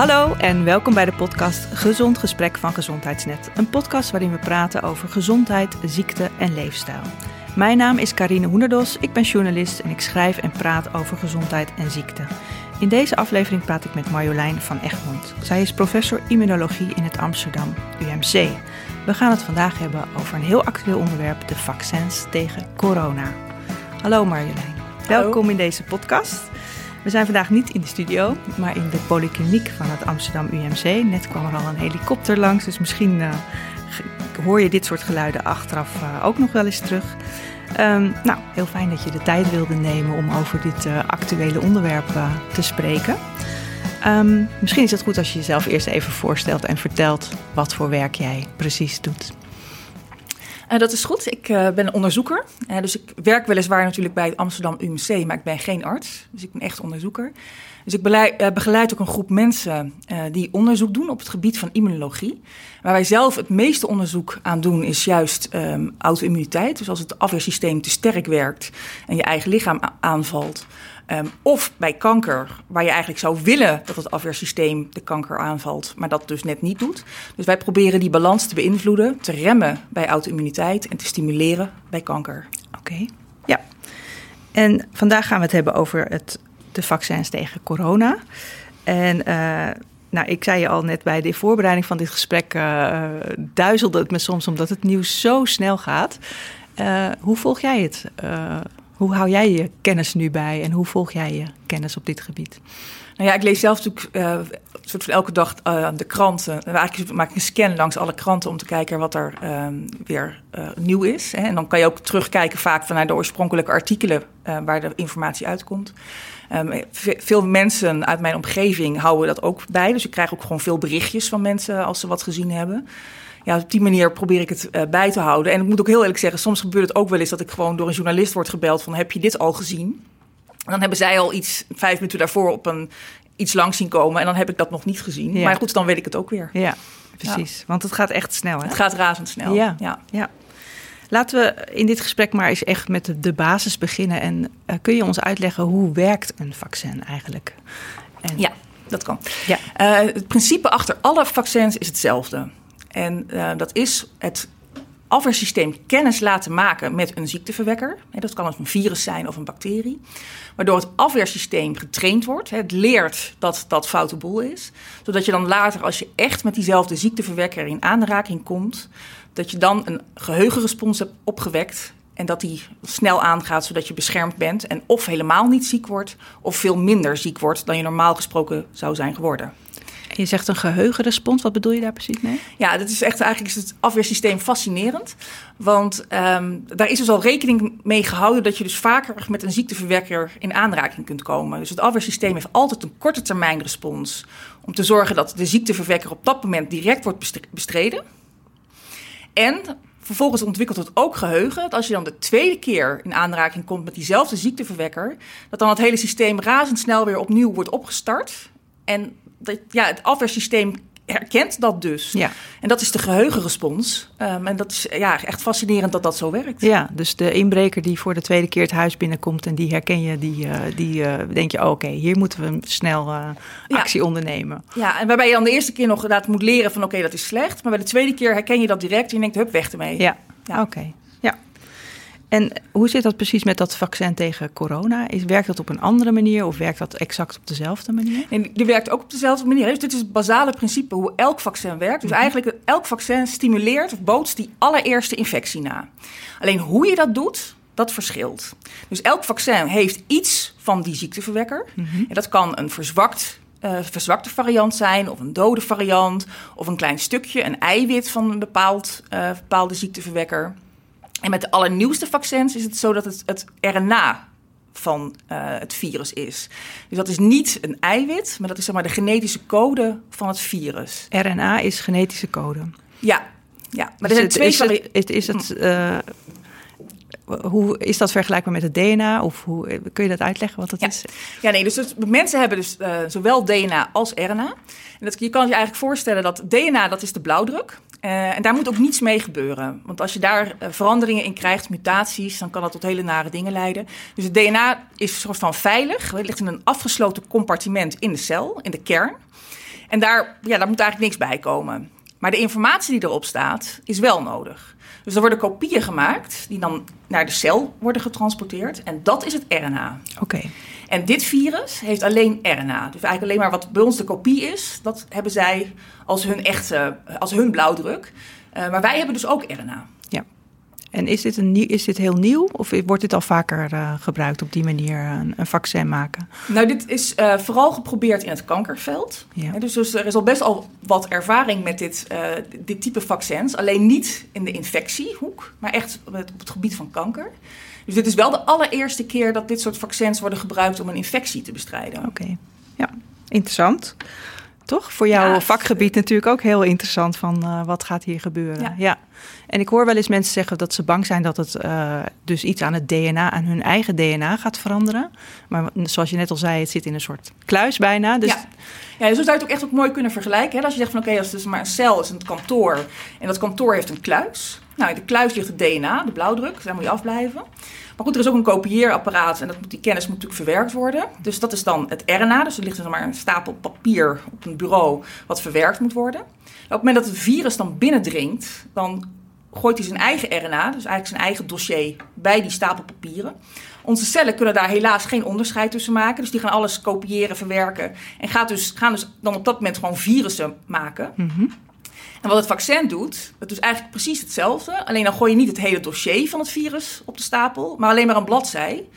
Hallo en welkom bij de podcast Gezond Gesprek van Gezondheidsnet. Een podcast waarin we praten over gezondheid, ziekte en leefstijl. Mijn naam is Karine Hoenderdos, ik ben journalist en ik schrijf en praat over gezondheid en ziekte. In deze aflevering praat ik met Marjolein van Egmond. Zij is professor immunologie in het Amsterdam UMC. We gaan het vandaag hebben over een heel actueel onderwerp, de vaccins tegen corona. Hallo Marjolein, welkom in deze podcast. We zijn vandaag niet in de studio, maar in de polykliniek van het Amsterdam UMC. Net kwam er al een helikopter langs, dus misschien uh, hoor je dit soort geluiden achteraf uh, ook nog wel eens terug. Um, nou, heel fijn dat je de tijd wilde nemen om over dit uh, actuele onderwerp te spreken. Um, misschien is het goed als je jezelf eerst even voorstelt en vertelt wat voor werk jij precies doet. Uh, dat is goed. Ik uh, ben onderzoeker. Uh, dus ik werk weliswaar natuurlijk bij het Amsterdam UMC, maar ik ben geen arts. Dus ik ben echt onderzoeker. Dus ik begeleid ook een groep mensen die onderzoek doen op het gebied van immunologie. Waar wij zelf het meeste onderzoek aan doen is juist um, auto-immuniteit. Dus als het afweersysteem te sterk werkt en je eigen lichaam aanvalt, Um, of bij kanker, waar je eigenlijk zou willen dat het afweersysteem de kanker aanvalt, maar dat dus net niet doet. Dus wij proberen die balans te beïnvloeden, te remmen bij auto-immuniteit en te stimuleren bij kanker. Oké, ja. En vandaag gaan we het hebben over het, de vaccins tegen corona. En uh, nou, ik zei je al net bij de voorbereiding van dit gesprek, uh, duizelde het me soms omdat het nieuws zo snel gaat. Uh, hoe volg jij het? Hoe hou jij je kennis nu bij en hoe volg jij je kennis op dit gebied? Nou ja, ik lees zelf natuurlijk uh, soort van elke dag uh, de kranten. Eigenlijk maak ik een scan langs alle kranten om te kijken wat er uh, weer eh, nieuw is. Hè. En dan kan je ook terugkijken vaak vanuit de oorspronkelijke artikelen waar de informatie uitkomt. Um, veel mensen uit mijn omgeving houden dat ook bij. Dus ik krijg ook gewoon veel berichtjes van mensen als ze wat gezien hebben ja, op die manier probeer ik het uh, bij te houden. En ik moet ook heel eerlijk zeggen, soms gebeurt het ook wel eens dat ik gewoon door een journalist word gebeld van heb je dit al gezien? En dan hebben zij al iets vijf minuten daarvoor op een iets langs zien komen en dan heb ik dat nog niet gezien. Ja. Maar goed, dan weet ik het ook weer. Ja, precies. Ja. Want het gaat echt snel. Hè? Het gaat razendsnel. Ja. ja. ja. Laten we in dit gesprek maar eens echt met de, de basis beginnen. En uh, kun je ons uitleggen hoe werkt een vaccin eigenlijk? En... Ja, dat kan. Ja. Uh, het principe achter alle vaccins is hetzelfde. En uh, dat is het afweersysteem kennis laten maken met een ziekteverwekker. Dat kan een virus zijn of een bacterie. Waardoor het afweersysteem getraind wordt. Het leert dat dat foute boel is. Zodat je dan later, als je echt met diezelfde ziekteverwekker in aanraking komt, dat je dan een geheugenrespons hebt opgewekt. En dat die snel aangaat, zodat je beschermd bent. En of helemaal niet ziek wordt, of veel minder ziek wordt dan je normaal gesproken zou zijn geworden. Je zegt een geheugenrespons. Wat bedoel je daar precies mee? Ja, dat is echt eigenlijk is het afweersysteem fascinerend. Want um, daar is dus al rekening mee gehouden dat je dus vaker met een ziekteverwekker in aanraking kunt komen. Dus het afweersysteem heeft altijd een korte termijn respons om te zorgen dat de ziekteverwekker op dat moment direct wordt bestreden. En vervolgens ontwikkelt het ook geheugen. Dat als je dan de tweede keer in aanraking komt met diezelfde ziekteverwekker, dat dan het hele systeem razendsnel weer opnieuw wordt opgestart. En dat, ja, het afweersysteem herkent dat dus. Ja. En dat is de geheugenrespons. Um, en dat is ja, echt fascinerend dat dat zo werkt. Ja, dus de inbreker die voor de tweede keer het huis binnenkomt en die herken je, die, uh, die uh, denk je, oh, oké, okay, hier moeten we snel uh, actie ja. ondernemen. Ja, en waarbij je dan de eerste keer nog inderdaad moet leren van oké, okay, dat is slecht. Maar bij de tweede keer herken je dat direct en je denkt, hup, weg ermee. Ja, ja. oké. Okay. En hoe zit dat precies met dat vaccin tegen corona? Is, werkt dat op een andere manier of werkt dat exact op dezelfde manier? En die werkt ook op dezelfde manier. Dus dit is het basale principe hoe elk vaccin werkt. Dus -hmm. eigenlijk elk vaccin stimuleert of bootst die allereerste infectie na. Alleen hoe je dat doet, dat verschilt. Dus elk vaccin heeft iets van die ziekteverwekker. Mm -hmm. En dat kan een verzwakt uh, verzwakte variant zijn, of een dode variant, of een klein stukje, een eiwit van een bepaald, uh, bepaalde ziekteverwekker. En met de allernieuwste vaccins is het zo dat het, het RNA van uh, het virus is. Dus dat is niet een eiwit, maar dat is zeg maar de genetische code van het virus. RNA is genetische code. Ja, ja. Maar dus er zijn twee is, het, is het, uh, hoe is dat vergelijkbaar met het DNA? Of hoe, kun je dat uitleggen wat dat ja. is? Ja, nee, dus het, mensen hebben dus uh, zowel DNA als RNA. En dat, je kan je eigenlijk voorstellen dat DNA, dat is de blauwdruk. Uh, en daar moet ook niets mee gebeuren. Want als je daar uh, veranderingen in krijgt, mutaties, dan kan dat tot hele nare dingen leiden. Dus het DNA is een soort van veilig. Het ligt in een afgesloten compartiment in de cel, in de kern. En daar, ja, daar moet eigenlijk niks bij komen. Maar de informatie die erop staat, is wel nodig. Dus er worden kopieën gemaakt die dan naar de cel worden getransporteerd. En dat is het RNA. Oké. En dit virus heeft alleen RNA. Dus eigenlijk alleen maar wat bij ons de kopie is, dat hebben zij als hun echte, als hun blauwdruk. Uh, maar wij hebben dus ook RNA. Ja. En is dit, een, is dit heel nieuw of wordt dit al vaker uh, gebruikt op die manier een, een, vaccin maken? Nou, dit is uh, vooral geprobeerd in het kankerveld. Ja. Dus, dus, er is al best al wat ervaring met dit, dit type vaccins. Alleen niet in de infectiehoek, maar echt op het, op het gebied van kanker. Dus dit is wel de allereerste keer dat dit soort vaccins worden gebruikt om een infectie te bestrijden. Oké, ja, interessant. Toch? Voor jouw vakgebied natuurlijk ook heel interessant van uh, wat gaat hier gebeuren. Ja. ja. En ik hoor wel eens mensen zeggen dat ze bang zijn dat het uh, dus iets aan het DNA, aan hun eigen DNA gaat veranderen. Maar zoals je net al zei, het zit in een soort kluis bijna. Dus... Ja. Ja, zo zou je het ook echt ook mooi kunnen vergelijken. Hè? Als je zegt van oké, als het dus maar een cel is, een kantoor en dat kantoor heeft een kluis. Nou, in de kluis ligt het DNA, de blauwdruk, daar moet je afblijven. Maar goed, er is ook een kopieerapparaat en dat moet, die kennis moet natuurlijk verwerkt worden. Dus dat is dan het RNA. Dus er ligt er maar een stapel papier op een bureau wat verwerkt moet worden. op het moment dat het virus dan binnendringt, dan gooit hij zijn eigen RNA, dus eigenlijk zijn eigen dossier, bij die stapel papieren. Onze cellen kunnen daar helaas geen onderscheid tussen maken. Dus die gaan alles kopiëren, verwerken. En gaat dus, gaan dus dan op dat moment gewoon virussen maken. Mm en wat het vaccin doet, dat is eigenlijk precies hetzelfde. Alleen dan gooi je niet het hele dossier van het virus op de stapel, maar alleen maar een bladzij.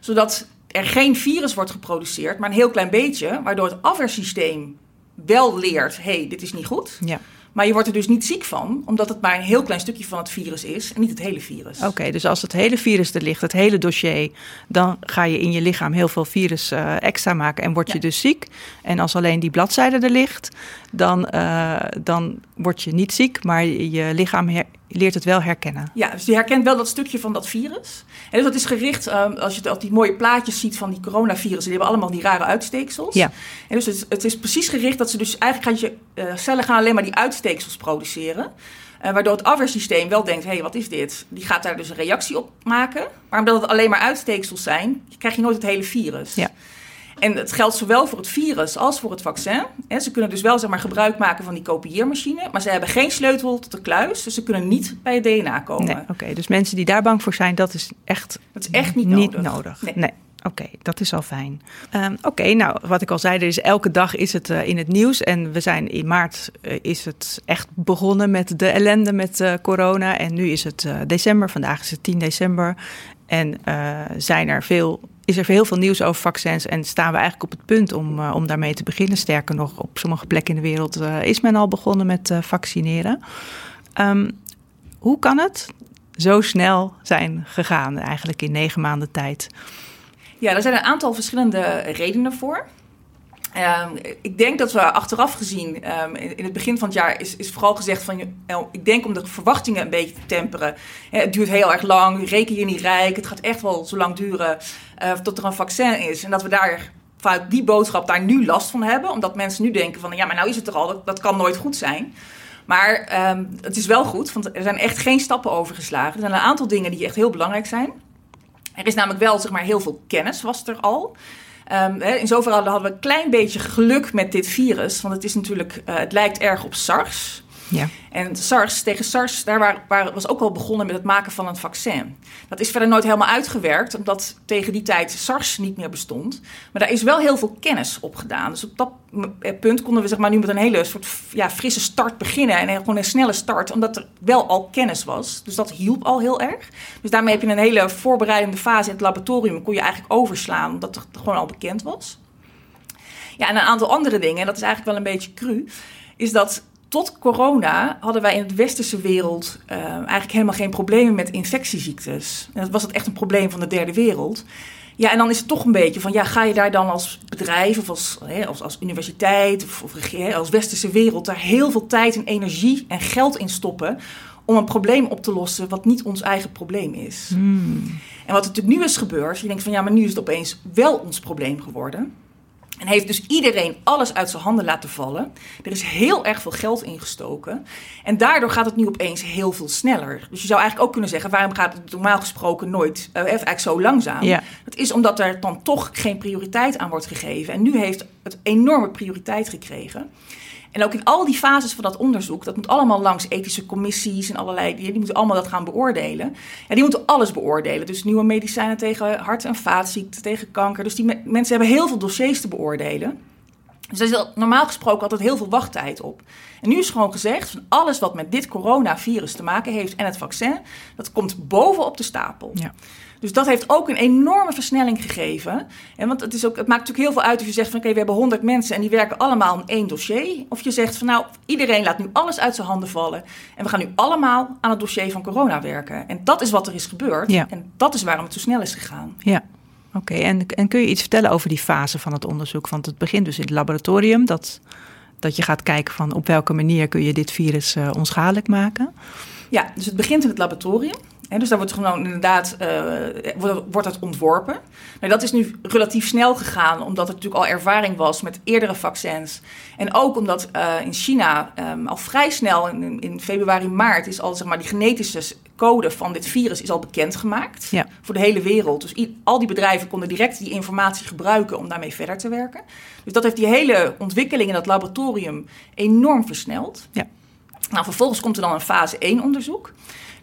Zodat er geen virus wordt geproduceerd, maar een heel klein beetje. Waardoor het afweersysteem wel leert, hé, hey, dit is niet goed. Ja. Maar je wordt er dus niet ziek van, omdat het maar een heel klein stukje van het virus is en niet het hele virus. Oké, dus als het hele virus er ligt, het hele dossier, dan ga je in je lichaam heel veel virus uh, extra maken en word je dus ziek. En als alleen die bladzijde er ligt, dan, uh, dan word je niet ziek, maar je lichaam leert het wel herkennen. Ja, dus die herkent wel dat stukje van dat virus. En dus dat is gericht, um, als je die mooie plaatjes ziet van die coronavirussen, die hebben allemaal die rare uitsteeksels. Ja. En dus het, het is precies gericht dat ze dus eigenlijk gaat je uh, cellen gaan alleen maar die uitsteeksels produceren. Uh, waardoor het afweersysteem wel denkt, hé, hey, wat is dit? Die gaat daar dus een reactie op maken. Maar omdat het alleen maar uitsteeksels zijn, krijg je nooit het hele virus. Ja. En het geldt zowel voor het virus als voor het vaccin. ze kunnen dus wel zeg maar, gebruik maken van die kopieermachine, maar ze hebben geen sleutel tot de kluis, dus ze kunnen niet bij het DNA komen. Nee, Oké, dus mensen die daar bang voor zijn, dat is echt, dat is echt niet, niet nodig. Nee. Oké, dat is al fijn. Um, Oké, nou, wat ik al zei, er is elke dag is het uh, in het nieuws. En we zijn in maart uh, is het echt begonnen met de ellende met uh, corona. En nu is het december, vandaag is het 10 december. En zijn er veel is er heel veel nieuws over vaccins en staan we eigenlijk op het punt om, uh, om daarmee te beginnen. Sterker nog, op sommige plekken in de wereld uh, is men al begonnen met uh, vaccineren. Um, hoe kan het zo snel zijn gegaan, eigenlijk in negen maanden tijd? Ja, er zijn een aantal verschillende redenen voor. Um, ik denk dat we achteraf gezien, um, in, het begin van het jaar, is, is vooral gezegd van, uh, ik denk om de verwachtingen een beetje te temperen. het duurt heel erg lang, reken je niet rijk, het gaat echt wel zo lang duren uh, tot er een vaccin is. En dat we daar vanuit die boodschap daar nu last van hebben, omdat mensen nu denken van, ja, maar nou is het er al, dat, dat kan nooit goed zijn. Maar um, het is wel goed, want er zijn echt geen stappen overgeslagen. Er zijn een aantal dingen die echt heel belangrijk zijn. Er is namelijk wel, zeg maar, heel veel kennis was er al. Um, in zoverre hadden we een klein beetje geluk met dit virus. Want het is natuurlijk, uh, het lijkt erg op SARS. Ja. En SARS, tegen SARS, daar was ook al begonnen met het maken van een vaccin. Dat is verder nooit helemaal uitgewerkt, omdat tegen die tijd SARS niet meer bestond. Maar daar is wel heel veel kennis op gedaan. Dus op dat eh, punt konden we zeg maar, nu met een hele soort ja, frisse start beginnen. En gewoon een snelle start, omdat er wel al kennis was. Dus dat hielp al heel erg. Dus daarmee heb je een hele voorbereidende fase in het laboratorium. Kon je eigenlijk overslaan, omdat het gewoon al bekend was. Ja, en een aantal andere dingen, en dat is eigenlijk wel een beetje cru, is dat tot corona hadden wij in de westerse wereld uh, eigenlijk helemaal geen problemen met infectieziektes. En dat was het echt een probleem van de derde wereld. Ja, en dan is het toch een beetje van, ja, ga je daar dan als bedrijf of als, hè, als, als universiteit of, of als westerse wereld daar heel veel tijd en energie en geld in stoppen om een probleem op te lossen wat niet ons eigen probleem is. Hmm. En wat er natuurlijk nu is gebeurd, je denkt van, ja, maar nu is het opeens wel ons probleem geworden. En heeft dus iedereen alles uit zijn handen laten vallen. Er is heel erg veel geld ingestoken. En daardoor gaat het nu opeens heel veel sneller. Dus je zou eigenlijk ook kunnen zeggen: waarom gaat het normaal gesproken nooit uh, eigenlijk zo langzaam? Ja. Dat is omdat er dan toch geen prioriteit aan wordt gegeven. En nu heeft het enorme prioriteit gekregen. En ook in al die fases van dat onderzoek, dat moet allemaal langs ethische commissies en allerlei, die, die moeten allemaal dat gaan beoordelen. En die moeten alles beoordelen. Dus nieuwe medicijnen tegen hart- en vaatziekten, tegen kanker. Dus die me mensen hebben heel veel dossiers te beoordelen. Dus er normaal gesproken altijd heel veel wachttijd op. En nu is gewoon gezegd, van alles wat met dit coronavirus te maken heeft en het vaccin, dat komt bovenop de stapel. Ja. Dus dat heeft ook een enorme versnelling gegeven. En want het, is ook, het maakt natuurlijk heel veel uit of je zegt van oké, okay, we hebben 100 mensen en die werken allemaal aan één dossier. Of je zegt van nou, iedereen laat nu alles uit zijn handen vallen. En we gaan nu allemaal aan het dossier van corona werken. En dat is wat er is gebeurd. Ja. En dat is waarom het zo snel is gegaan. Ja. Oké, en, en kun je iets vertellen over die fase van het onderzoek? Want het begint dus in het laboratorium, dat, dat je gaat kijken van op welke manier kun je dit virus uh, onschadelijk maken. Ja, dus het begint in het laboratorium. He, dus daar wordt gewoon inderdaad uh, wordt, wordt het ontworpen. Dat is nu relatief snel gegaan, omdat er natuurlijk al ervaring was met eerdere vaccins. En ook omdat uh, in China um, al vrij snel, in, in, februari, maart, is al zeg maar die genetische code van dit virus is al bekendgemaakt ja. voor de hele wereld. Dus al die bedrijven konden direct die informatie gebruiken om daarmee verder te werken. Dus dat heeft die hele ontwikkeling in dat laboratorium enorm versneld. Ja. Nou, vervolgens komt er dan een fase 1 onderzoek.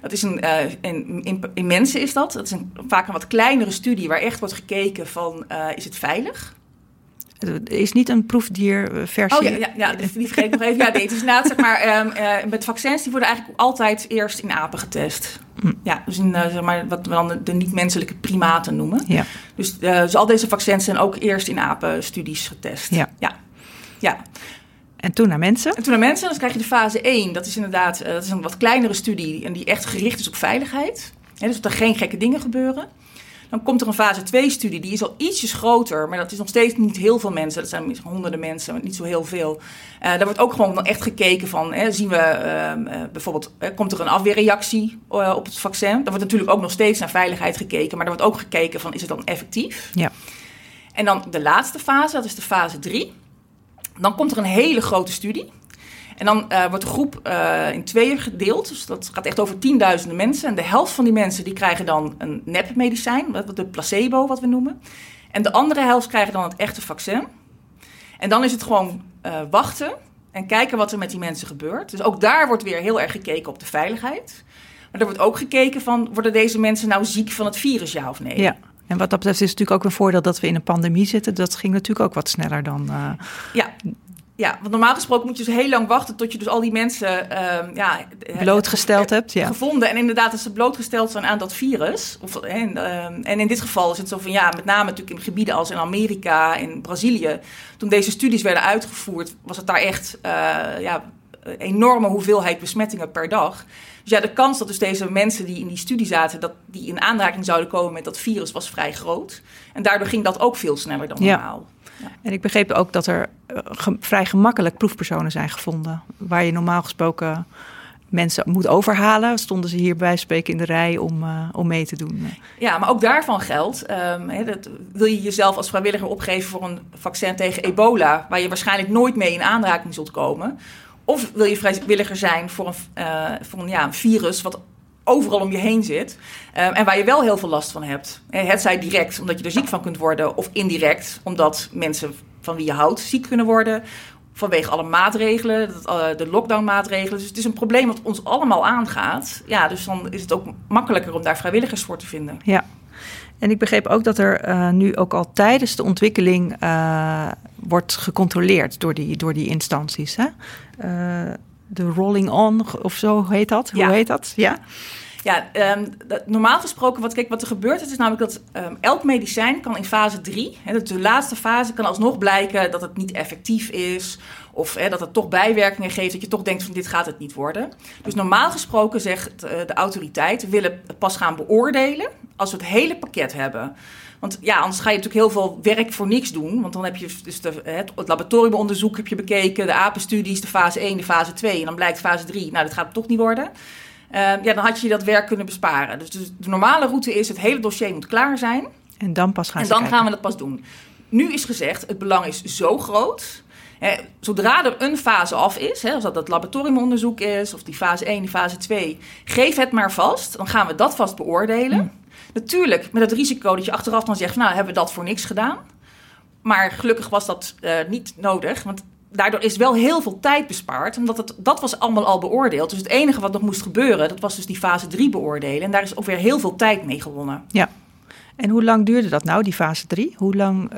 Dat is een, uh, in, in, in, mensen is dat. Dat is een, vaak een wat kleinere studie waar echt wordt gekeken van, uh, is het veilig? Het is niet een proefdierversie. Oh ja, ja, ja, die vergeet ik nog even. Ja, nee, het is inderdaad, zeg maar, um, uh, met vaccins die worden eigenlijk altijd eerst in apen getest. Hm. Ja, dus in zeg maar, wat we dan de, de niet-menselijke primaten noemen. Ja. Dus, dus al deze vaccins zijn ook eerst in apenstudies getest. Ja. ja. ja. En toen naar mensen? En toen naar mensen, dan krijg je de fase 1. Dat is inderdaad dat is een wat kleinere studie en die echt gericht is op veiligheid. He, dus dat er geen gekke dingen gebeuren. Dan komt er een fase 2-studie, die is al ietsjes groter, maar dat is nog steeds niet heel veel mensen. Dat zijn honderden mensen, maar niet zo heel veel. Uh, daar wordt ook gewoon echt gekeken van, hè, zien we uh, bijvoorbeeld, komt er een afweerreactie op het vaccin? Daar wordt natuurlijk ook nog steeds naar veiligheid gekeken, maar er wordt ook gekeken van, is het dan effectief? Ja. En dan de laatste fase, dat is de fase 3. Dan komt er een hele grote studie. En dan uh, wordt de groep uh, in tweeën gedeeld. Dus dat gaat echt over tienduizenden mensen. En de helft van die mensen die krijgen dan een nepmedicijn, de placebo wat we noemen. En de andere helft krijgen dan het echte vaccin. En dan is het gewoon uh, wachten en kijken wat er met die mensen gebeurt. Dus ook daar wordt weer heel erg gekeken op de veiligheid. Maar er wordt ook gekeken van, worden deze mensen nou ziek van het virus, ja of nee? Ja. En wat dat betreft is het natuurlijk ook een voordeel dat we in een pandemie zitten. Dat ging natuurlijk ook wat sneller dan. Uh... Ja. Ja, want normaal gesproken moet je dus heel lang wachten tot je dus al die mensen uh, ja, blootgesteld hebt. Ja. Gevonden. En inderdaad, dat ze blootgesteld zijn aan dat virus. Of, en, uh, en in dit geval is het zo van ja, met name natuurlijk in gebieden als in Amerika, in Brazilië. Toen deze studies werden uitgevoerd, was het daar echt uh, ja, enorme hoeveelheid besmettingen per dag. Dus ja, de kans dat dus deze mensen die in die studie zaten, dat die in aanraking zouden komen met dat virus, was vrij groot. En daardoor ging dat ook veel sneller dan normaal. Ja. En ik begreep ook dat er ge vrij gemakkelijk proefpersonen zijn gevonden. Waar je normaal gesproken mensen moet overhalen, stonden ze hier bij spreken in de rij om, uh, om mee te doen. Ja, maar ook daarvan geldt, he, dat, wil je jezelf als vrijwilliger opgeven voor een vaccin tegen ebola, waar je waarschijnlijk nooit mee in aanraking zult komen. Of wil je vrijwilliger zijn voor een, uh, voor een, ja, een virus wat overal om je heen zit. Um, en waar je wel heel veel last van hebt. Het zij direct omdat je er ziek van kunt worden, of indirect omdat mensen van wie je houdt ziek kunnen worden. Vanwege alle maatregelen, de lockdown-maatregelen. Dus het is een probleem wat ons allemaal aangaat. Ja, dus dan is het ook makkelijker om daar vrijwilligers voor te vinden. Ja. En ik begreep ook dat er uh, nu ook al tijdens de ontwikkeling uh, wordt gecontroleerd door die, door die instanties. Hè? Uh, de rolling on, of zo heet dat? Hoe ja. heet dat? Ja. Ja, dat, normaal gesproken, wat, kijk, wat er gebeurt, het is namelijk dat um, elk medicijn kan in fase 3, hè, de laatste fase, kan alsnog blijken dat het niet effectief is. Of hè, dat het toch bijwerkingen geeft, dat je toch denkt van dit gaat het niet worden. Dus normaal gesproken zegt uh, de autoriteit, we willen pas gaan beoordelen als we het hele pakket hebben. Want ja, anders ga je natuurlijk heel veel werk voor niks doen. Want dan heb je dus het laboratoriumonderzoek heb je bekeken, de apenstudies, de fase 1, de fase 2. En dan blijkt fase 3, nou dat gaat het toch niet worden. Uh, ja, dan had je dat werk kunnen besparen. Dus de, de normale route is, het hele dossier moet klaar zijn. En dan pas gaan En dan gaan we dat pas doen. nu is gezegd, het belang is zo groot. Hè, zodra er een fase af is, hè, als dat het laboratoriumonderzoek is, of die fase 1, die fase 2, geef het maar vast. Dan gaan we dat vast beoordelen. Hm. Natuurlijk met het risico dat je achteraf dan zegt, nou hebben we dat voor niks gedaan. Maar gelukkig was dat eh, niet nodig, want daardoor is wel heel veel tijd bespaard, omdat het, dat was allemaal al beoordeeld. Dus het enige wat nog moest gebeuren, dat was dus die fase 3 beoordelen. En daar is ook weer heel veel tijd mee gewonnen. Ja. En hoe lang duurde dat nou, die fase 3? Hoe lang,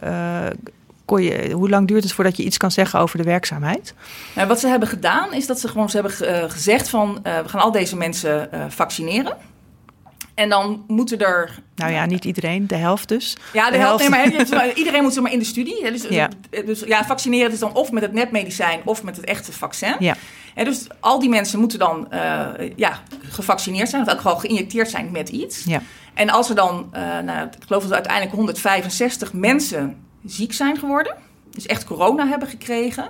kon je, hoe lang duurt het voordat je iets kan zeggen over de werkzaamheid? Nou, wat ze hebben gedaan, is dat ze gewoon ze hebben eh, gezegd van, eh, we gaan al deze mensen vaccineren. En dan moeten er Nou ja, niet iedereen, de helft dus. Ja, de, De helft. helft. Nee, maar iedereen moet maar in de studie. hè, Dus, Ja. dus ja, vaccineren is dan of met het nepmedicijn of met het echte vaccin. Ja. En dus al die mensen moeten dan eh, ja, gevaccineerd zijn, of elk geval geïnjecteerd zijn met iets. Ja. En als er dan, eh, nou, ik geloof dat er uiteindelijk 165 mensen ziek zijn geworden, dus echt corona hebben gekregen.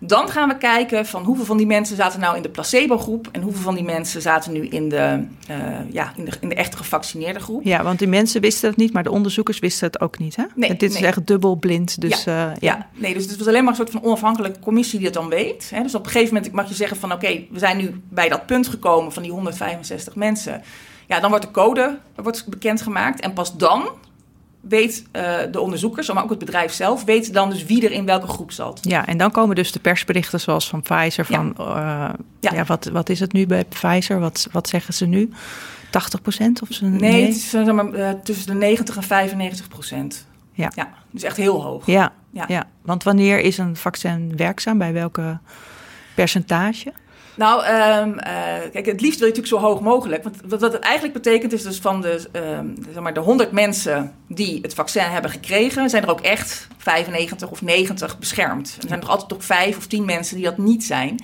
Dan gaan we kijken van hoeveel van die mensen zaten nou in de placebo-groep en hoeveel van die mensen zaten nu in de, eh, ja, in de, in de echt gevaccineerde groep. ja, want die mensen wisten het niet, maar de onderzoekers wisten het ook niet. Hè? Nee, Dit is echt dubbel blind. Dus ja. ja. Ja, nee, dus het was alleen maar een soort van onafhankelijke commissie die het dan weet. Hè. Dus op een gegeven moment mag je zeggen van oké, we zijn nu bij dat punt gekomen van die 165 mensen. Ja, dan wordt de code wordt bekendgemaakt en pas dan weet eh, de onderzoekers, maar ook het bedrijf zelf, weet dan dus wie er in welke groep zat. Ja, en dan komen dus de persberichten zoals van Pfizer van... eh, ja. Ja. wat, wat is het nu bij Pfizer? Wat, wat zeggen ze nu? 80 procent? Of ze, Nee, het is eh, zeg maar, tussen de 90 en 95 procent. Ja. ja, dus echt heel hoog. Ja, ja. Ja. want wanneer is een vaccin werkzaam? Bij welke percentage? Nou, ehm, eh, kijk, het liefst wil je natuurlijk zo hoog mogelijk. Want wat, het eigenlijk betekent is dus van de, ehm, zeg maar de 100 mensen die het vaccin hebben gekregen, zijn er ook echt 95 of 90 beschermd. Er zijn nog altijd toch 5 of 10 mensen die dat niet zijn. En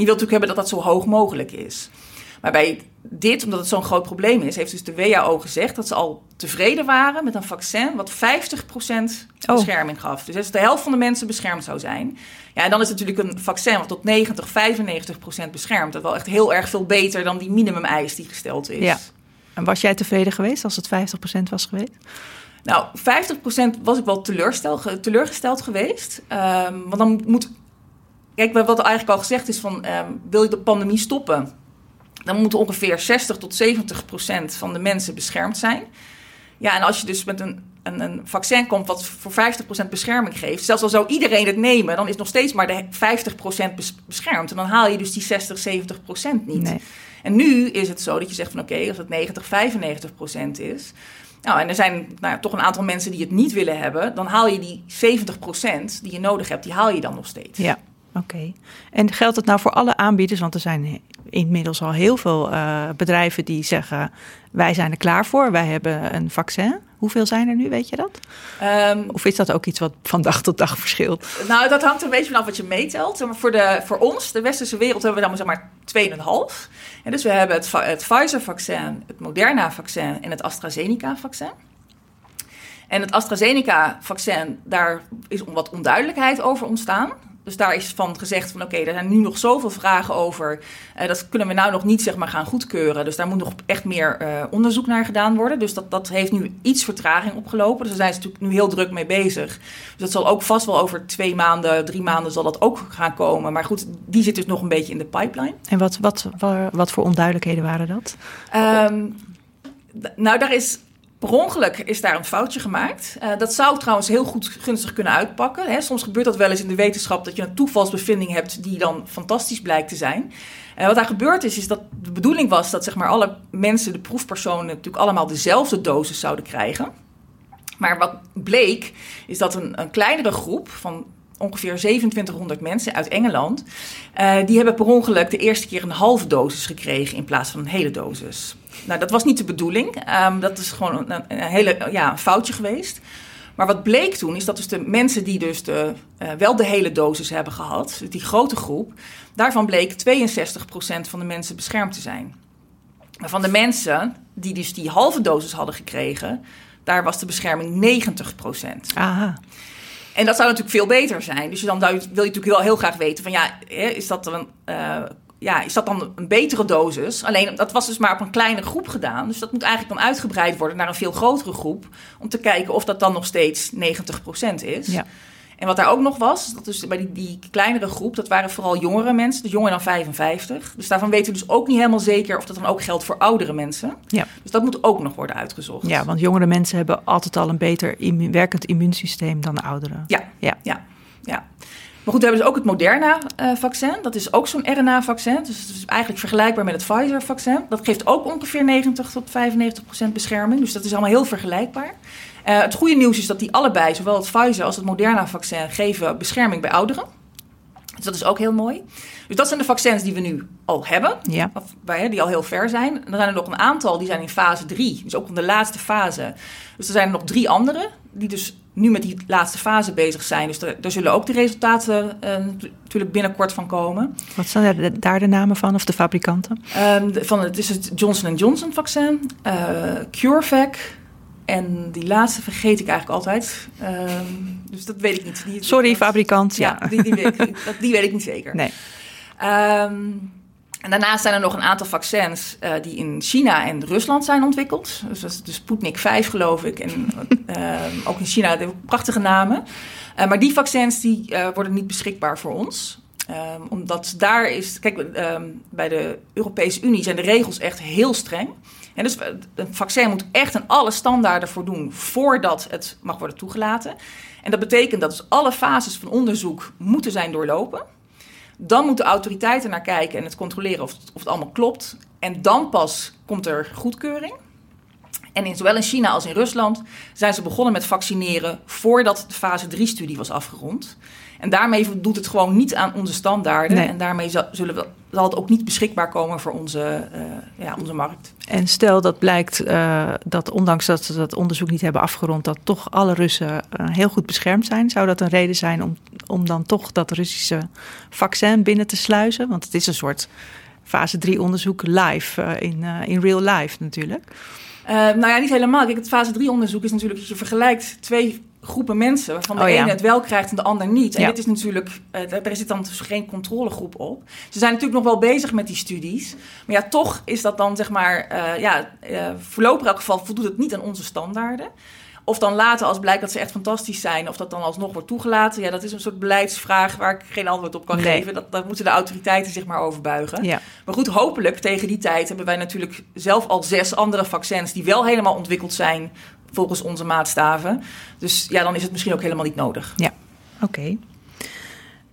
je wilt natuurlijk hebben dat dat zo hoog mogelijk is. Maar bij dit, omdat het zo'n groot probleem is, heeft dus de WHO gezegd dat ze al tevreden waren met een vaccin wat 50% Oh. bescherming gaf. Dus als de helft van de mensen beschermd zou zijn. Ja, en dan is natuurlijk een vaccin wat tot 90, 95% beschermt. Dat wel echt heel erg veel beter dan die minimumeis die gesteld is. Ja. En was jij tevreden geweest als het 50% was geweest? Nou, 50% was ik wel teleurstel, teleurgesteld geweest. Ehm, want dan moet. Kijk, wat er eigenlijk al gezegd is: van, ehm, wil je de pandemie stoppen? Dan moeten ongeveer 60 tot 70 procent van de mensen beschermd zijn. Ja, en als je dus met een, een, een vaccin komt wat voor 50 procent bescherming geeft, zelfs al zou iedereen het nemen, dan is nog steeds maar de 50 procent beschermd. En dan haal je dus die 60, 70 procent niet. Nee. En nu is het zo dat je zegt van oké, als het 90, 95 procent is. Nou, en er zijn nou, ja, toch een aantal mensen die het niet willen hebben. Dan haal je die 70 procent die je nodig hebt, die haal je dan nog steeds. Ja, oké. En geldt het nou voor alle aanbieders? Want er zijn inmiddels al heel veel eh, bedrijven die zeggen... wij zijn er klaar voor, wij hebben een vaccin. Hoeveel zijn er nu, weet je dat? Ehm, Of is dat ook iets wat van dag tot dag verschilt? nou, dat hangt een beetje vanaf wat je meetelt. Maar voor, de, voor ons, de westerse wereld, hebben we dan zeg maar 2,5. En dus we hebben het, het Pfizer-vaccin, het Moderna-vaccin en het AstraZeneca-vaccin. En het AstraZeneca-vaccin, daar is wat onduidelijkheid over ontstaan. Dus daar is van gezegd van oké, er zijn nu nog zoveel vragen over. Eh, dat kunnen we nou nog niet zeg maar gaan goedkeuren. Dus daar moet nog echt meer eh, onderzoek naar gedaan worden. Dus dat, dat heeft nu iets vertraging opgelopen. Dus daar zijn ze natuurlijk nu heel druk mee bezig. Dus dat zal ook vast wel over twee maanden, drie maanden zal dat ook gaan komen. Maar goed, die zit dus nog een beetje in de pipeline. En wat, wat, wa- wat voor onduidelijkheden waren dat? Ehm, nou, daar is per ongeluk is daar een foutje gemaakt. Eh, dat zou trouwens heel goed gunstig kunnen uitpakken. Hè. Soms gebeurt dat wel eens in de wetenschap dat je een toevalsbevinding hebt die dan fantastisch blijkt te zijn. En wat daar gebeurd is, is dat de bedoeling was dat zeg maar, alle mensen, de proefpersonen, natuurlijk allemaal dezelfde dosis zouden krijgen. Maar wat bleek, is dat een, een kleinere groep van ongeveer 2700 mensen uit Engeland, eh, die hebben per ongeluk de eerste keer een halve dosis gekregen in plaats van een hele dosis. Nou, dat was niet de bedoeling. Ehm, dat is gewoon een, een hele ja, een foutje geweest. Maar wat bleek toen is dat dus de mensen die dus de, eh, wel de hele dosis hebben gehad, die grote groep, daarvan bleek 62% van de mensen beschermd te zijn. Maar van de mensen die dus die halve dosis hadden gekregen, daar was de bescherming 90%. Aha, En dat zou natuurlijk veel beter zijn. Dus dan wil je natuurlijk wel heel graag weten van ja, is dat dan, eh, ja, is dat dan een betere dosis? Alleen dat was dus maar op een kleine groep gedaan. Dus dat moet eigenlijk dan uitgebreid worden naar een veel grotere groep. Om te kijken of dat dan nog steeds 90% is. Ja. En wat daar ook nog was, dat is bij die, die kleinere groep, dat waren vooral jongere mensen, dus jonger dan 55. Dus daarvan weten we dus ook niet helemaal zeker of dat dan ook geldt voor oudere mensen. Ja. Dus dat moet ook nog worden uitgezocht. ja, want jongere mensen hebben altijd al een beter immu- werkend immuunsysteem dan de ouderen. Ja, Ja. ja, ja. Maar goed, we hebben dus ook het Moderna-vaccin. dat is ook zo'n RNA-vaccin. Dus het is eigenlijk vergelijkbaar met het Pfizer-vaccin. Dat geeft ook ongeveer 90 tot 95 procent bescherming. Dus dat is allemaal heel vergelijkbaar. Eh, het goede nieuws is dat die allebei, zowel het Pfizer als het Moderna-vaccin, geven bescherming bij ouderen. Dus dat is ook heel mooi. Dus dat zijn de vaccins die we nu al hebben. Ja. Of, die al heel ver zijn. En dan zijn er nog een aantal die zijn in fase 3. Dus ook in de laatste fase. Dus er zijn er nog drie andere die dus nu met die laatste fase bezig zijn. Dus daar, daar zullen ook de resultaten eh, natuurlijk binnenkort van komen. Wat zijn daar de, namen van of de fabrikanten? Ehm, de- van het is het Johnson Johnson vaccin, eh, CureVac en die laatste vergeet ik eigenlijk altijd. Ehm, dus dat weet ik niet. Die, Sorry, dat- fabrikant. Ja. Ja, die, die, weet ik, dat- die weet ik niet zeker. Nee. Ehm, en daarnaast zijn er nog een aantal vaccins eh, die in China en Rusland zijn ontwikkeld. Dus dat is de Sputnik 5 geloof ik. En ehm, ook in China, hebben prachtige namen. Eh, maar die vaccins die, eh, worden niet beschikbaar voor ons. Ehm, omdat daar is, kijk, ehm, bij de Europese Unie zijn de regels echt heel streng. En dus eh, een vaccin moet echt aan alle standaarden voldoen voordat het mag worden toegelaten. En dat betekent dat dus alle fases van onderzoek moeten zijn doorlopen. Dan moeten autoriteiten naar kijken en het controleren of het, of het allemaal klopt. En dan pas komt er goedkeuring. En in, zowel in China als in Rusland zijn ze begonnen met vaccineren voordat de fase 3-studie was afgerond. En daarmee voldoet het gewoon niet aan onze standaarden. Nee. En daarmee zal, zullen we, zal het ook niet beschikbaar komen voor onze, eh, ja, onze markt. En stel dat blijkt eh, dat ondanks dat ze dat onderzoek niet hebben afgerond, dat toch alle Russen eh, heel goed beschermd zijn. Zou dat een reden zijn om, om dan toch dat Russische vaccin binnen te sluizen? Want het is een soort fase 3 onderzoek live, eh, in, eh, in real life natuurlijk. Eh, nou ja, niet helemaal. Kijk, het fase 3 onderzoek is natuurlijk dat je vergelijkt twee groepen mensen, waarvan de Oh ja. ene het wel krijgt en de ander niet. En Ja. dit is natuurlijk, daar, zit dan dus geen controlegroep op. Ze zijn natuurlijk nog wel bezig met die studies. Maar ja, toch is dat dan zeg maar, ja, voorlopig in elk geval voldoet het niet aan onze standaarden. Of dan later, als blijkt dat ze echt fantastisch zijn, of dat dan alsnog wordt toegelaten. Ja, dat is een soort beleidsvraag waar ik geen antwoord op kan Nee. geven. Dat, daar moeten de autoriteiten zich maar over buigen. Ja. Maar goed, hopelijk tegen die tijd hebben wij natuurlijk zelf al zes andere vaccins die wel helemaal ontwikkeld zijn volgens onze maatstaven. Dus ja, dan is het misschien ook helemaal niet nodig. Oké.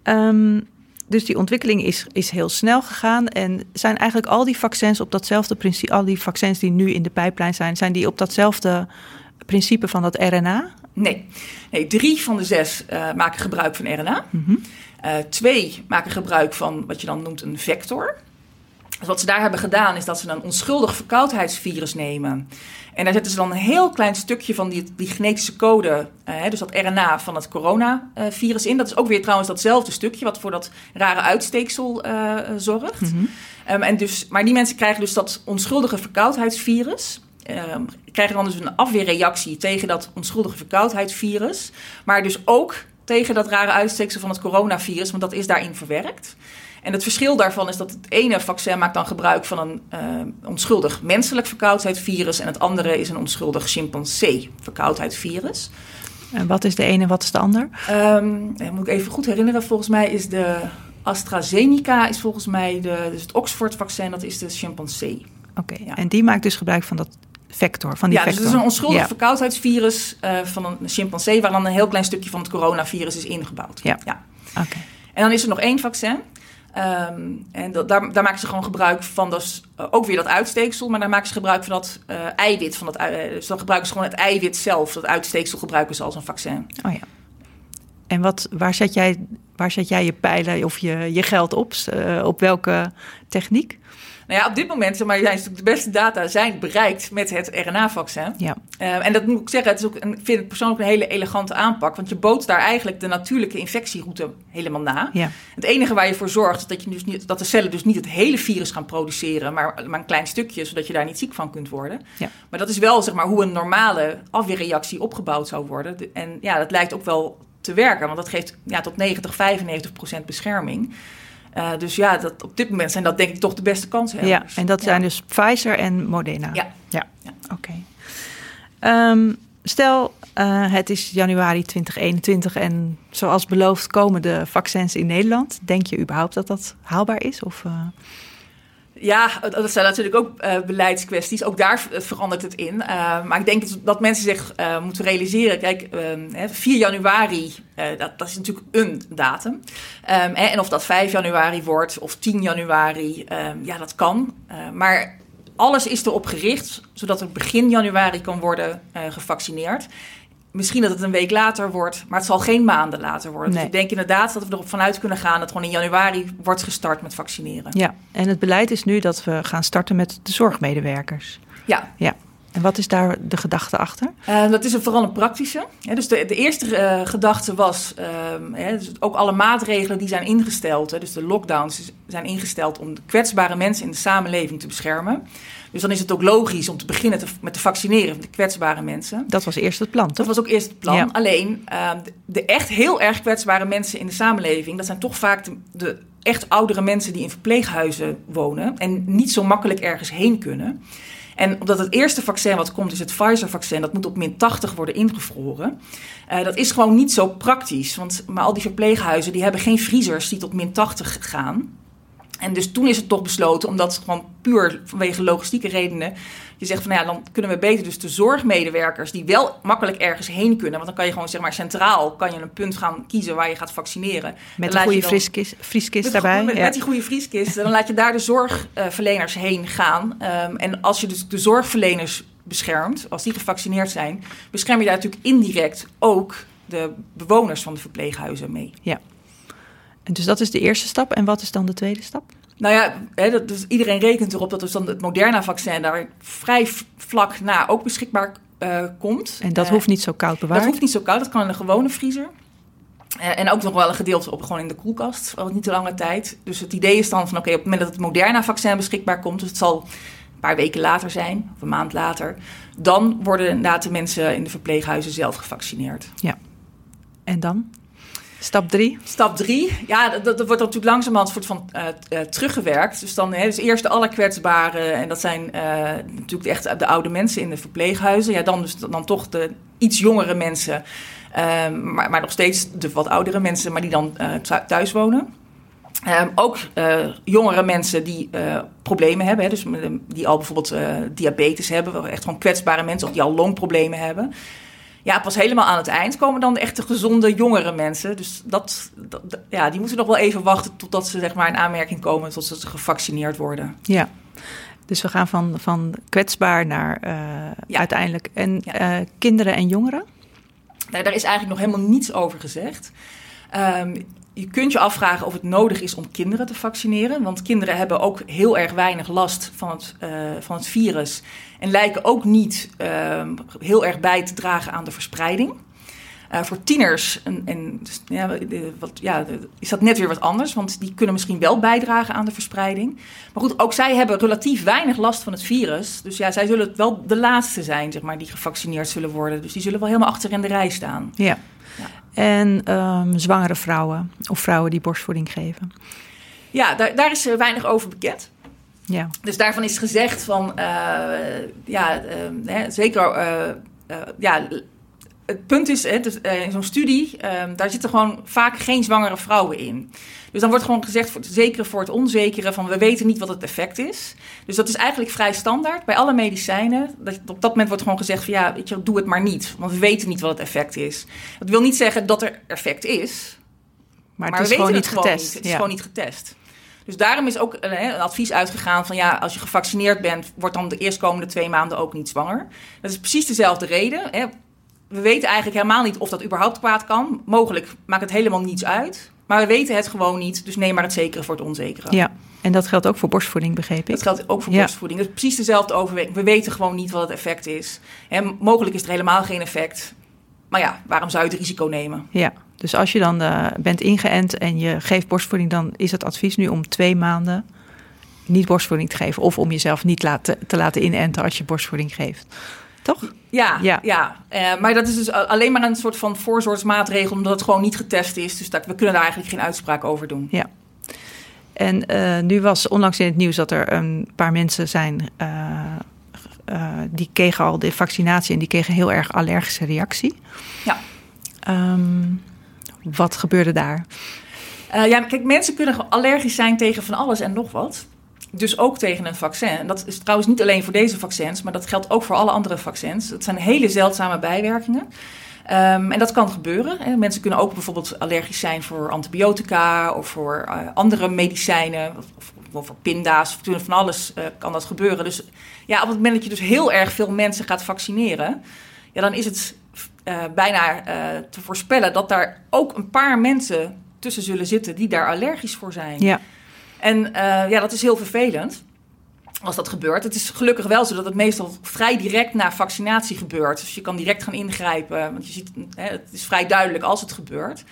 Ehm, dus die ontwikkeling is, is heel snel gegaan. En zijn eigenlijk al die vaccins op datzelfde principe, al die vaccins die nu in de pijplijn zijn, zijn die op datzelfde principe van dat RNA? Nee, nee drie van de zes eh, maken gebruik van RNA. Mhm. Eh, twee maken gebruik van wat je dan noemt een vector. Dus wat ze daar hebben gedaan is dat ze een onschuldig verkoudheidsvirus nemen. En daar zetten ze dan een heel klein stukje van die, die genetische code, eh, dus dat RNA van het coronavirus in. Dat is ook weer trouwens datzelfde stukje wat voor dat rare uitsteeksel eh, zorgt. Mhm. Ehm, en dus, maar die mensen krijgen dus dat onschuldige verkoudheidsvirus. Ehm, krijgen dan dus een afweerreactie tegen dat onschuldige verkoudheidsvirus. Maar dus ook tegen dat rare uitsteeksel van het coronavirus, want dat is daarin verwerkt. En het verschil daarvan is dat het ene vaccin maakt dan gebruik van een eh, onschuldig menselijk verkoudheidsvirus en het andere is een onschuldig chimpansee verkoudheidsvirus. En wat is de ene en wat is de ander? Ehm, moet ik even goed herinneren, volgens mij is de AstraZeneca is volgens mij de, dus het Oxford-vaccin, dat is de chimpansee. Oké, Ja. en die maakt dus gebruik van dat vector, van die ja, dus het is een onschuldig Ja. verkoudheidsvirus eh, van een chimpansee, waar dan een heel klein stukje van het coronavirus is ingebouwd. Ja. ja. Oké. En dan is er nog één vaccin. Ehm, en dat, daar, daar maken ze gewoon gebruik van, dus, eh, ook weer dat uitsteeksel, maar daar maken ze gebruik van dat eh, eiwit. Van dat, dus dan gebruiken ze gewoon het eiwit zelf. Dat uitsteeksel gebruiken ze als een vaccin. Oh ja. En wat, waar, zet jij, waar zet jij je pijlen of je, je geld op? Eh, op welke techniek? Nou ja, op dit moment zeg maar, zijn natuurlijk de beste data zijn bereikt met het RNA-vaccin. Ja. Eh, en dat moet ik zeggen, het is ook een, ik vind het persoonlijk een hele elegante aanpak. Want je bootst daar eigenlijk de natuurlijke infectieroute helemaal na. Ja. Het enige waar je voor zorgt, is dat, je dus niet, dat de cellen dus niet het hele virus gaan produceren, maar, maar een klein stukje, zodat je daar niet ziek van kunt worden. Ja. Maar dat is wel zeg maar, hoe een normale afweerreactie opgebouwd zou worden. De- En ja, dat lijkt ook wel te werken, want dat geeft ja, tot 90, 95 procent bescherming. Uh, dus ja, dat, op dit moment zijn dat denk ik toch de beste kansen. Ja, en dat zijn dus Pfizer en Modena. Ja. Ja, ja. oké. Ehm, stel, uh, het is januari 2021 en zoals beloofd komen de vaccins in Nederland. Denk je überhaupt dat dat haalbaar is? Of, uh... Ja, dat zijn natuurlijk ook uh, beleidskwesties. Ook daar verandert het in. Uh, maar ik denk dat mensen zich uh, moeten realiseren. Kijk, 4 ehm, januari, dat, dat, is natuurlijk een datum. Um, en of dat 5 januari wordt of 10 januari, um, ja, dat kan. maar alles is erop gericht zodat er begin januari kan worden gevaccineerd. Misschien dat het een week later wordt, maar het zal geen maanden later worden. Dus ik denk inderdaad dat we erop vanuit kunnen gaan dat gewoon in januari wordt gestart met vaccineren. Ja, en het beleid is nu dat we gaan starten met de zorgmedewerkers. Ja. ja. En wat is daar de gedachte achter? Uh, dat is een, vooral een praktische. Ja, dus de, de eerste uh, gedachte was, uh, dus ook alle maatregelen die zijn ingesteld, dus de lockdowns zijn ingesteld om de kwetsbare mensen in de samenleving te beschermen. Dus dan is het ook logisch om te beginnen te, met te vaccineren van de kwetsbare mensen. Dat was eerst het plan, toch? Dat was ook eerst het plan. Ja. Alleen ehm, de, de, echt heel erg kwetsbare mensen in de samenleving, dat zijn toch vaak de, de echt oudere mensen die in verpleeghuizen wonen en niet zo makkelijk ergens heen kunnen. En omdat het eerste vaccin wat komt is het Pfizer-vaccin, dat moet op min 80 worden ingevroren. Uh, dat is gewoon niet zo praktisch, want maar al die verpleeghuizen die hebben geen vriezers die tot min 80 gaan. En dus toen is het toch besloten, omdat gewoon puur vanwege logistieke redenen. Je zegt van nou ja, dan kunnen we beter dus de zorgmedewerkers die wel makkelijk ergens heen kunnen. Want dan kan je gewoon zeg maar centraal kan je een punt gaan kiezen waar je gaat vaccineren. Met een goede vrieskist, vrieskist daarbij. Met, ja. met, die goede vrieskist. dan laat je daar de zorgverleners heen gaan. Um, en als je dus de zorgverleners beschermt, als die gevaccineerd zijn, bescherm je daar natuurlijk indirect ook de bewoners van de verpleeghuizen mee. Ja. En dus dat is de eerste stap. En wat is dan de tweede stap? Nou ja, hè, dat, dus iedereen rekent erop dat dus dan het Moderna-vaccin daar vrij vlak na ook beschikbaar uh, komt. En dat uh, hoeft niet zo koud bewaard? Dat hoeft niet zo koud, dat kan in een gewone vriezer. Uh, en ook nog wel een gedeelte op gewoon in de koelkast, al niet te lange tijd. Dus het idee is dan van oké, okay, op het moment dat het Moderna-vaccin beschikbaar komt, dus het zal een paar weken later zijn, of een maand later, dan worden inderdaad de mensen in de verpleeghuizen zelf gevaccineerd. Ja. En dan? Stap drie? Stap drie, ja, dat, wordt natuurlijk langzamerhand soort van uh, uh, teruggewerkt. Dus dan dus eerst de allerkwetsbaren, en dat zijn uh, natuurlijk echt de oude mensen in de verpleeghuizen. Ja, dan dus dan toch de iets jongere mensen, ehm, maar, maar nog steeds de wat oudere mensen, maar die dan thuis wonen. Um, ook jongere mensen die problemen hebben, hè, dus die al bijvoorbeeld diabetes hebben, echt gewoon kwetsbare mensen, of die al longproblemen hebben ja, pas helemaal aan het eind komen dan de echte gezonde jongere mensen. Dus dat, dat, ja, die moeten nog wel even wachten totdat ze zeg maar in aanmerking komen, tot ze gevaccineerd worden. Ja. Dus we gaan van, van kwetsbaar naar uh, ja. uiteindelijk. En ja. uh, kinderen en jongeren? Nou, daar is eigenlijk nog helemaal niets over gezegd. Um, je kunt je afvragen of het nodig is om kinderen te vaccineren. Want kinderen hebben ook heel erg weinig last van het, uh, van het virus. En lijken ook niet uh, heel erg bij te dragen aan de verspreiding. Uh, voor tieners en, en, ja, wat, ja, is dat net weer wat anders. Want die kunnen misschien wel bijdragen aan de verspreiding. Maar goed, ook zij hebben relatief weinig last van het virus. Dus ja, zij zullen wel de laatste zijn, zeg maar, die gevaccineerd zullen worden. Dus die zullen wel helemaal achter in de rij staan. Ja. En um, zwangere vrouwen of vrouwen die borstvoeding geven? Ja, daar, daar is weinig over bekend. Ja. Dus daarvan is gezegd van, uh, ja, uh, hè, zeker, uh, ja, het punt is, hè, dus, in zo'n studie, ehm, daar zitten gewoon vaak geen zwangere vrouwen in. Dus dan wordt gewoon gezegd, voor het zekere voor het onzekere, van we weten niet wat het effect is. Dus dat is eigenlijk vrij standaard bij alle medicijnen. Dat, op dat moment wordt gewoon gezegd van ja, weet je, doe het maar niet. Want we weten niet wat het effect is. Dat wil niet zeggen dat er effect is. Maar, het is we gewoon niet het getest. Niet. Het is gewoon niet getest. Dus daarom is ook een, een, advies uitgegaan van ja, als je gevaccineerd bent, wordt dan de eerstkomende twee maanden ook niet zwanger. Dat is precies dezelfde reden. Hè. We weten eigenlijk helemaal niet of dat überhaupt kwaad kan. Mogelijk maakt het helemaal niets uit. Maar we weten het gewoon niet, dus neem maar het zekere voor het onzekere. Ja, en dat geldt ook voor borstvoeding, begreep ik? Dat geldt ook voor ja. borstvoeding. Dat is precies dezelfde overweging. We weten gewoon niet wat het effect is. En mogelijk is er helemaal geen effect. Maar ja, waarom zou je het risico nemen? Ja, dus als je dan uh, bent ingeënt en je geeft borstvoeding... dan is het advies nu om twee maanden niet borstvoeding te geven... of om jezelf niet laten, te laten inenten als je borstvoeding geeft. Toch? Ja, ja. ja. Uh, maar dat is dus alleen maar een soort van voorzorgsmaatregel, omdat het gewoon niet getest is. Dus dat, we kunnen daar eigenlijk geen uitspraak over doen. Ja. En uh, nu was onlangs in het nieuws dat er een paar mensen zijn. Uh, uh, die kregen al de vaccinatie en die kregen heel erg allergische reactie. Ja. Um, wat gebeurde daar? ja, kijk, mensen kunnen allergisch zijn tegen van alles en nog wat. Dus ook tegen een vaccin. En dat is trouwens niet alleen voor deze vaccins, maar dat geldt ook voor alle andere vaccins. Het zijn hele zeldzame bijwerkingen. Um, en dat kan gebeuren. Hè. Mensen kunnen ook bijvoorbeeld allergisch zijn voor antibiotica of voor uh, andere medicijnen. Of, voor pinda's, of van alles uh, kan dat gebeuren. Dus ja, op het moment dat je dus heel erg veel mensen gaat vaccineren, ja, dan is het uh, bijna te voorspellen dat daar ook een paar mensen tussen zullen zitten die daar allergisch voor zijn. Ja. En ja, dat is heel vervelend als dat gebeurt. Het is gelukkig wel zo dat het meestal vrij direct na vaccinatie gebeurt. Dus je kan direct gaan ingrijpen, want je ziet, het is vrij duidelijk als het gebeurt.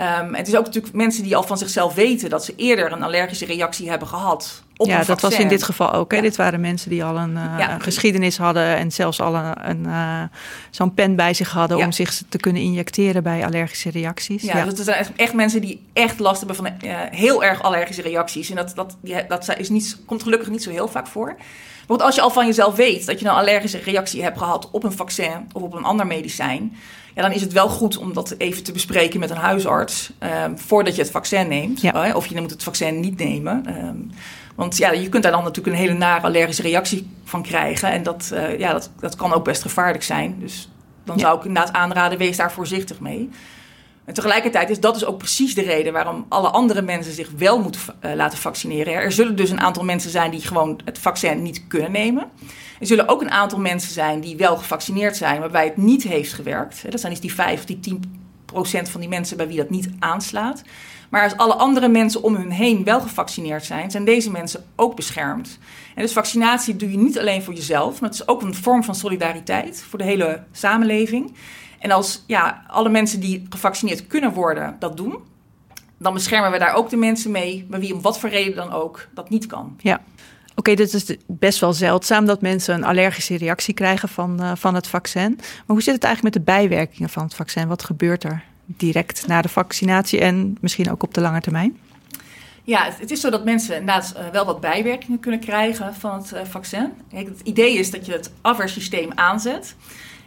Um, het is ook natuurlijk mensen die al van zichzelf weten dat ze eerder een allergische reactie hebben gehad. Op ja, dat was in dit geval ook. Hè? Ja. Dit waren mensen die al een, uh, Ja. een geschiedenis hadden en zelfs al een, een, uh, zo'n pen bij zich hadden Ja. om zich te kunnen injecteren bij allergische reacties. Ja, dus er zijn echt- mensen die echt last hebben van eh, heel erg allergische reacties. En dat, dat, dat is niet, komt gelukkig niet zo heel vaak voor. Want als je al van jezelf weet dat je een allergische reactie hebt gehad op een vaccin of op een ander medicijn, ja, dan is het wel goed om dat even te bespreken met een huisarts eh, voordat je het vaccin neemt. Ja. Of je moet het vaccin niet nemen. Eh, want ja, je kunt daar dan natuurlijk een hele nare allergische reactie van krijgen. En dat, eh, ja, dat, dat kan ook best gevaarlijk zijn. Dus dan Ja. zou ik inderdaad aanraden, wees daar voorzichtig mee. En tegelijkertijd is dat dus ook precies de reden waarom alle andere mensen zich wel moeten eh, laten vaccineren. Er zullen dus een aantal mensen zijn die gewoon het vaccin niet kunnen nemen. Er zullen ook een aantal mensen zijn die wel gevaccineerd zijn, waarbij het niet heeft gewerkt. Dat zijn dus die 5 of die 10 procent van die mensen bij wie dat niet aanslaat. Maar als alle andere mensen om hun heen wel gevaccineerd zijn, zijn deze mensen ook beschermd. En dus vaccinatie doe je niet alleen voor jezelf, maar het is ook een vorm van solidariteit voor de hele samenleving. En als ja, alle mensen die gevaccineerd kunnen worden dat doen, dan beschermen we daar ook de mensen mee, bij wie om wat voor reden dan ook dat niet kan. Ja. Oké, dit is best wel zeldzaam dat mensen een allergische reactie krijgen van, uh, van het vaccin. Maar hoe zit het eigenlijk met de bijwerkingen van het vaccin? Wat gebeurt er direct na de vaccinatie en misschien ook op de lange termijn? Ja, het, is zo dat mensen inderdaad uh, wel wat bijwerkingen kunnen krijgen van het uh, vaccin. Het idee is dat je het afweersysteem aanzet.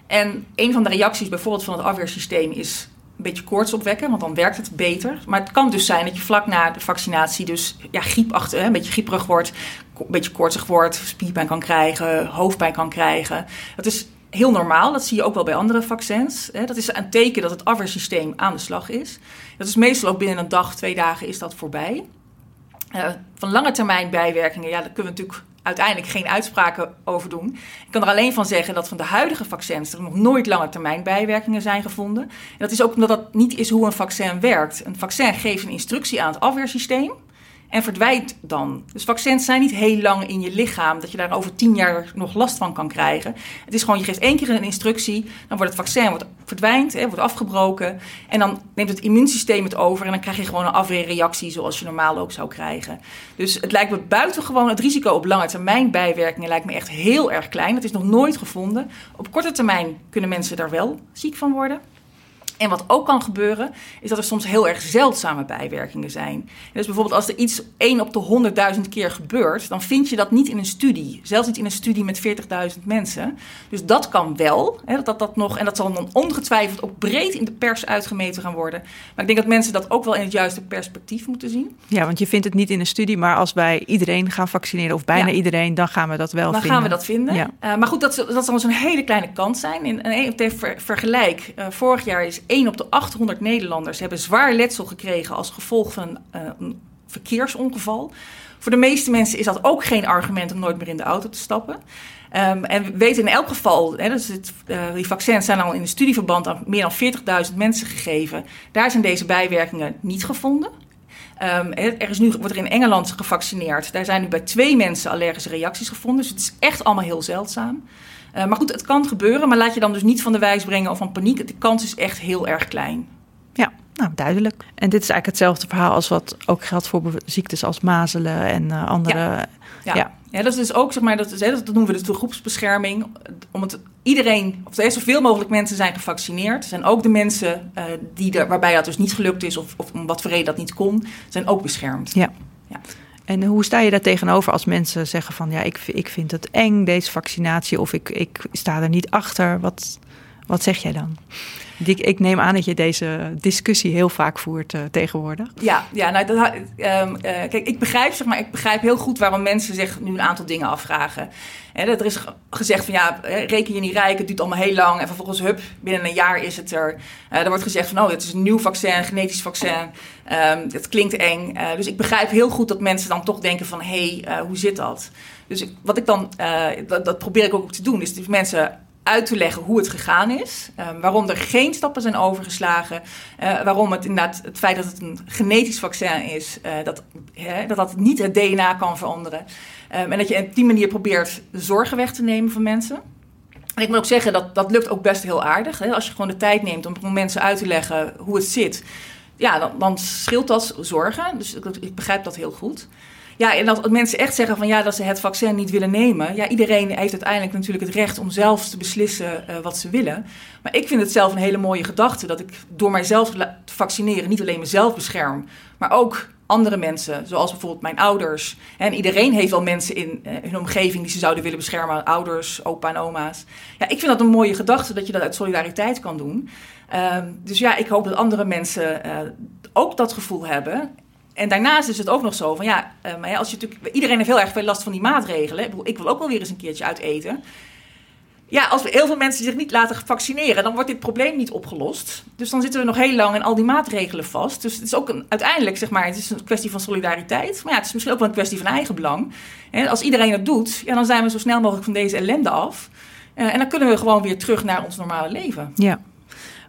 En een van de reacties bijvoorbeeld van het afweersysteem is een beetje koorts opwekken, want dan werkt het beter. Maar het kan dus zijn dat je vlak na de vaccinatie dus ja, griepachtig, een beetje grieperig wordt, een beetje koortsig wordt, spierpijn kan krijgen, hoofdpijn kan krijgen. Dat is heel normaal, dat zie je ook wel bij andere vaccins. Dat is een teken dat het afweersysteem aan de slag is. Dat is meestal ook binnen een dag, twee dagen is dat voorbij. Uh, van lange termijn bijwerkingen, ja, daar kunnen we natuurlijk uiteindelijk geen uitspraken over doen. Ik kan er alleen van zeggen dat van de huidige vaccins er nog nooit lange termijn bijwerkingen zijn gevonden. En dat is ook omdat dat niet is hoe een vaccin werkt. Een vaccin geeft een instructie aan het afweersysteem en verdwijnt dan. Dus vaccins zijn niet heel lang in je lichaam, dat je daar over tien jaar nog last van kan krijgen. Het is gewoon, je geeft één keer een instructie, dan wordt het vaccin wordt, verdwijnt, hè, wordt afgebroken. En dan neemt het immuunsysteem het over en dan krijg je gewoon een afweerreactie zoals je normaal ook zou krijgen. Dus het lijkt me buitengewoon, het risico op lange termijn bijwerkingen lijkt me echt heel erg klein. Dat is nog nooit gevonden. Op korte termijn kunnen mensen daar wel ziek van worden. En wat ook kan gebeuren, is dat er soms heel erg zeldzame bijwerkingen zijn. Dus bijvoorbeeld als er iets 1 op de 100.000 keer gebeurt, dan vind je dat niet in een studie. Zelfs niet in een studie met 40.000 mensen. Dus dat kan wel. Hè, dat dat nog, en dat zal dan ongetwijfeld ook breed in de pers uitgemeten gaan worden. Maar ik denk dat mensen dat ook wel in het juiste perspectief moeten zien. Ja, want je vindt het niet in een studie, maar als wij iedereen gaan vaccineren, of bijna Ja. iedereen, dan gaan we dat wel Dan vinden. gaan we dat vinden. Ja. Uh, maar goed, dat, dat zal dus een hele kleine kans zijn. In, in, in ver, vergelijk, uh, vorig jaar is 1 op de 800 Nederlanders hebben zwaar letsel gekregen als gevolg van een, uh, een verkeersongeval. Voor de meeste mensen is dat ook geen argument om nooit meer in de auto te stappen. Um, en we weten in elk geval, hè, dus uh, die vaccins zijn al in een studieverband aan meer dan 40.000 mensen gegeven. Daar zijn deze bijwerkingen niet gevonden. Um, er is nu, wordt er in Engeland gevaccineerd. Daar zijn nu bij twee mensen allergische reacties gevonden. Dus het is echt allemaal heel zeldzaam. Uh, maar goed, het kan gebeuren. Maar laat je dan dus niet van de wijs brengen of van paniek. De kans is echt heel erg klein. Ja, nou duidelijk. En dit is eigenlijk hetzelfde verhaal als wat ook geldt voor ziektes als mazelen en uh, andere. Ja. Ja. ja. ja. dat is dus ook, zeg maar, dat, is, dat noemen we dus de groepsbescherming. Om het iedereen, of er zoveel mogelijk mensen zijn gevaccineerd. Er zijn ook de mensen uh, die er, waarbij dat dus niet gelukt is, of, of om wat voor reden dat niet kon, zijn ook beschermd. Ja. En hoe sta je daar tegenover als mensen zeggen van ja, ik, ik vind het eng, deze vaccinatie, of ik, ik sta er niet achter? Wat, wat zeg jij dan? Ik, ik neem aan dat je deze discussie heel vaak voert uh, tegenwoordig. Ja, ja nou, dat, um, uh, kijk, ik begrijp, zeg maar, ik begrijp heel goed waarom mensen zich nu een aantal dingen afvragen. En er is gezegd van ja, reken je niet rijk, het duurt allemaal heel lang. En vervolgens, hup, binnen een jaar is het er. Uh, er wordt gezegd van oh, het is een nieuw vaccin, een genetisch vaccin. Um, het klinkt eng. dus ik begrijp heel goed dat mensen dan toch denken van hé, hey, hoe zit dat? Dus ik, wat ik dan, dat, dat, probeer ik ook te doen, is mensen uit te leggen hoe het gegaan is. Um, waarom er geen stappen zijn overgeslagen. Uh, waarom het inderdaad het feit dat het een genetisch vaccin is, uh, dat, hè, dat dat niet het DNA kan veranderen. Um, en dat je op die manier probeert zorgen weg te nemen van mensen. En ik moet ook zeggen, dat, dat lukt ook best heel aardig. Hè? Als je gewoon de tijd neemt om mensen uit te leggen hoe het zit. Ja, dan, dan scheelt dat zorgen. Dus ik, ik begrijp dat heel goed. Ja, en dat mensen echt zeggen van ja, dat ze het vaccin niet willen nemen. Ja, iedereen heeft uiteindelijk natuurlijk het recht om zelf te beslissen uh, wat ze willen. Maar ik vind het zelf een hele mooie gedachte dat ik door mijzelf te vaccineren niet alleen mezelf bescherm, maar ook andere mensen, zoals bijvoorbeeld mijn ouders. En iedereen heeft wel mensen in uh, hun omgeving die ze zouden willen beschermen, ouders, opa en oma's. Ja, ik vind dat een mooie gedachte dat je dat uit solidariteit kan doen. Uh, dus ja, ik hoop dat andere mensen uh, ook dat gevoel hebben. En daarnaast is het ook nog zo van ja, uh, maar ja, als je natuurlijk, iedereen heeft heel erg veel last van die maatregelen. Ik, ik wil ook wel weer eens een keertje uit eten. Ja, als we heel veel mensen zich niet laten vaccineren, dan wordt dit probleem niet opgelost. Dus dan zitten we nog heel lang in al die maatregelen vast. Dus het is ook een, uiteindelijk, zeg maar, het is een kwestie van solidariteit. Maar ja, het is misschien ook wel een kwestie van eigenbelang. En als iedereen het doet, ja, dan zijn we zo snel mogelijk van deze ellende af. Uh, en dan kunnen we gewoon weer terug naar ons normale leven. Ja.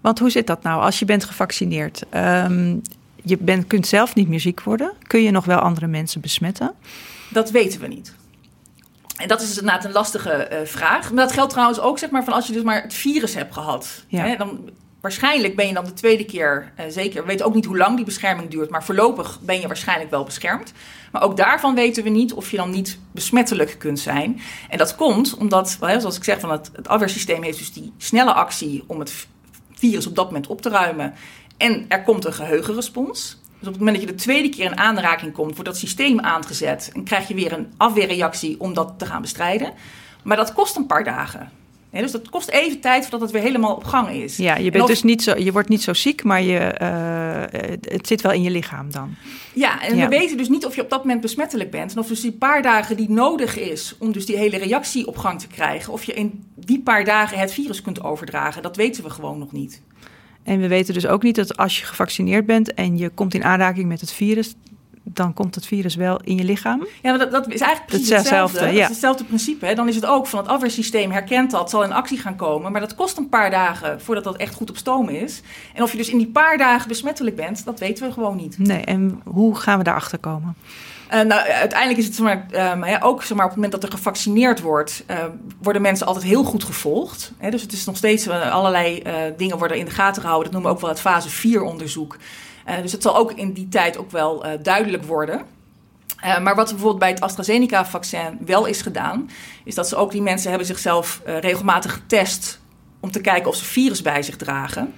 Want hoe zit dat nou als je bent gevaccineerd? Um, je bent, kunt zelf niet meer ziek worden. Kun je nog wel andere mensen besmetten? Dat weten we niet. En dat is inderdaad een lastige uh, vraag. Maar dat geldt trouwens ook zeg maar, van als je dus maar het virus hebt gehad. Ja. Hè, dan, waarschijnlijk ben je dan de tweede keer uh, zeker. We weten ook niet hoe lang die bescherming duurt. Maar voorlopig ben je waarschijnlijk wel beschermd. Maar ook daarvan weten we niet of je dan niet besmettelijk kunt zijn. En dat komt omdat, zoals ik zeg, van het, het afweersysteem heeft dus die snelle actie om het virus op dat moment op te ruimen. En er komt een geheugenrespons. Dus op het moment dat je de tweede keer in aanraking komt, wordt dat systeem aangezet en krijg je weer een afweerreactie om dat te gaan bestrijden. Maar dat kost een paar dagen. Dus dat kost even tijd voordat het weer helemaal op gang is. Ja, je, bent of, dus niet zo, je wordt niet zo ziek, maar je, uh, het zit wel in je lichaam dan. Ja, en ja. we weten dus niet of je op dat moment besmettelijk bent. En of dus die paar dagen die nodig is om dus die hele reactie op gang te krijgen... of je in die paar dagen het virus kunt overdragen, dat weten we gewoon nog niet. En we weten dus ook niet dat als je gevaccineerd bent en je komt in aanraking met het virus, dan komt het virus wel in je lichaam. Ja, dat, dat is eigenlijk precies hetzelfde. hetzelfde ja. Het is hetzelfde principe. Hè? Dan is het ook van het afweersysteem herkent dat, zal in actie gaan komen. Maar dat kost een paar dagen voordat dat echt goed op stoom is. En of je dus in die paar dagen besmettelijk bent, dat weten we gewoon niet. Nee, en hoe gaan we daarachter komen? Uh, nou, uiteindelijk is het um, ja, ook op het moment dat er gevaccineerd wordt, uh, worden mensen altijd heel goed gevolgd. Hè? Dus het is nog steeds allerlei dingen worden in de gaten gehouden. Dat noemen we ook wel het fase 4 onderzoek. dus het zal ook in die tijd ook wel duidelijk worden. maar wat bijvoorbeeld bij het AstraZeneca-vaccin wel is gedaan, is dat ze ook die mensen hebben zichzelf regelmatig getest om te kijken of ze virus bij zich dragen.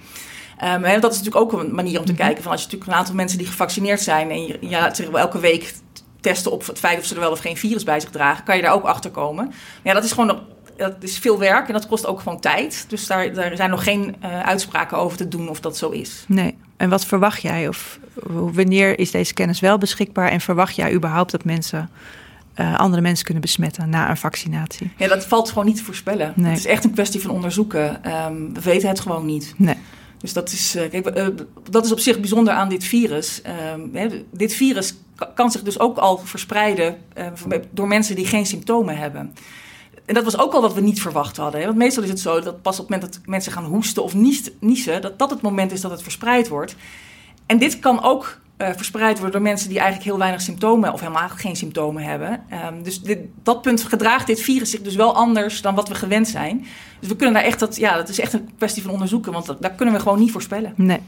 Um, hè, dat is natuurlijk ook een manier om te mhm. kijken van als je natuurlijk een aantal mensen die gevaccineerd zijn en je, elke week testen op het feit of ze er wel of geen virus bij zich dragen, kan je daar ook achter komen. Maar ja, dat is gewoon dat is veel werk en dat kost ook gewoon tijd. Dus daar, daar zijn nog geen uh, uitspraken over te doen of dat zo is. Nee. En wat verwacht jij? Of wanneer is deze kennis wel beschikbaar? En verwacht jij überhaupt dat mensen uh, andere mensen kunnen besmetten na een vaccinatie? Ja, dat valt gewoon niet te voorspellen. Nee. Het is echt een kwestie van onderzoeken. Um, we weten het gewoon niet. Nee. Dus dat is, uh, kijk, uh, dat is op zich bijzonder aan dit virus. Uh, dit virus kan zich dus ook al verspreiden door mensen die geen symptomen hebben. En dat was ook al wat we niet verwacht hadden. Want meestal is het zo dat pas op het moment dat mensen gaan hoesten of niezen, dat dat het moment is dat het verspreid wordt. En dit kan ook uh, verspreid worden door mensen die eigenlijk heel weinig symptomen of helemaal geen symptomen hebben. Um, dus dit, dat punt gedraagt dit virus zich dus wel anders dan wat we gewend zijn. Dus we kunnen daar echt dat, ja, dat is echt een kwestie van onderzoeken, want daar kunnen we gewoon niet voorspellen. Nee.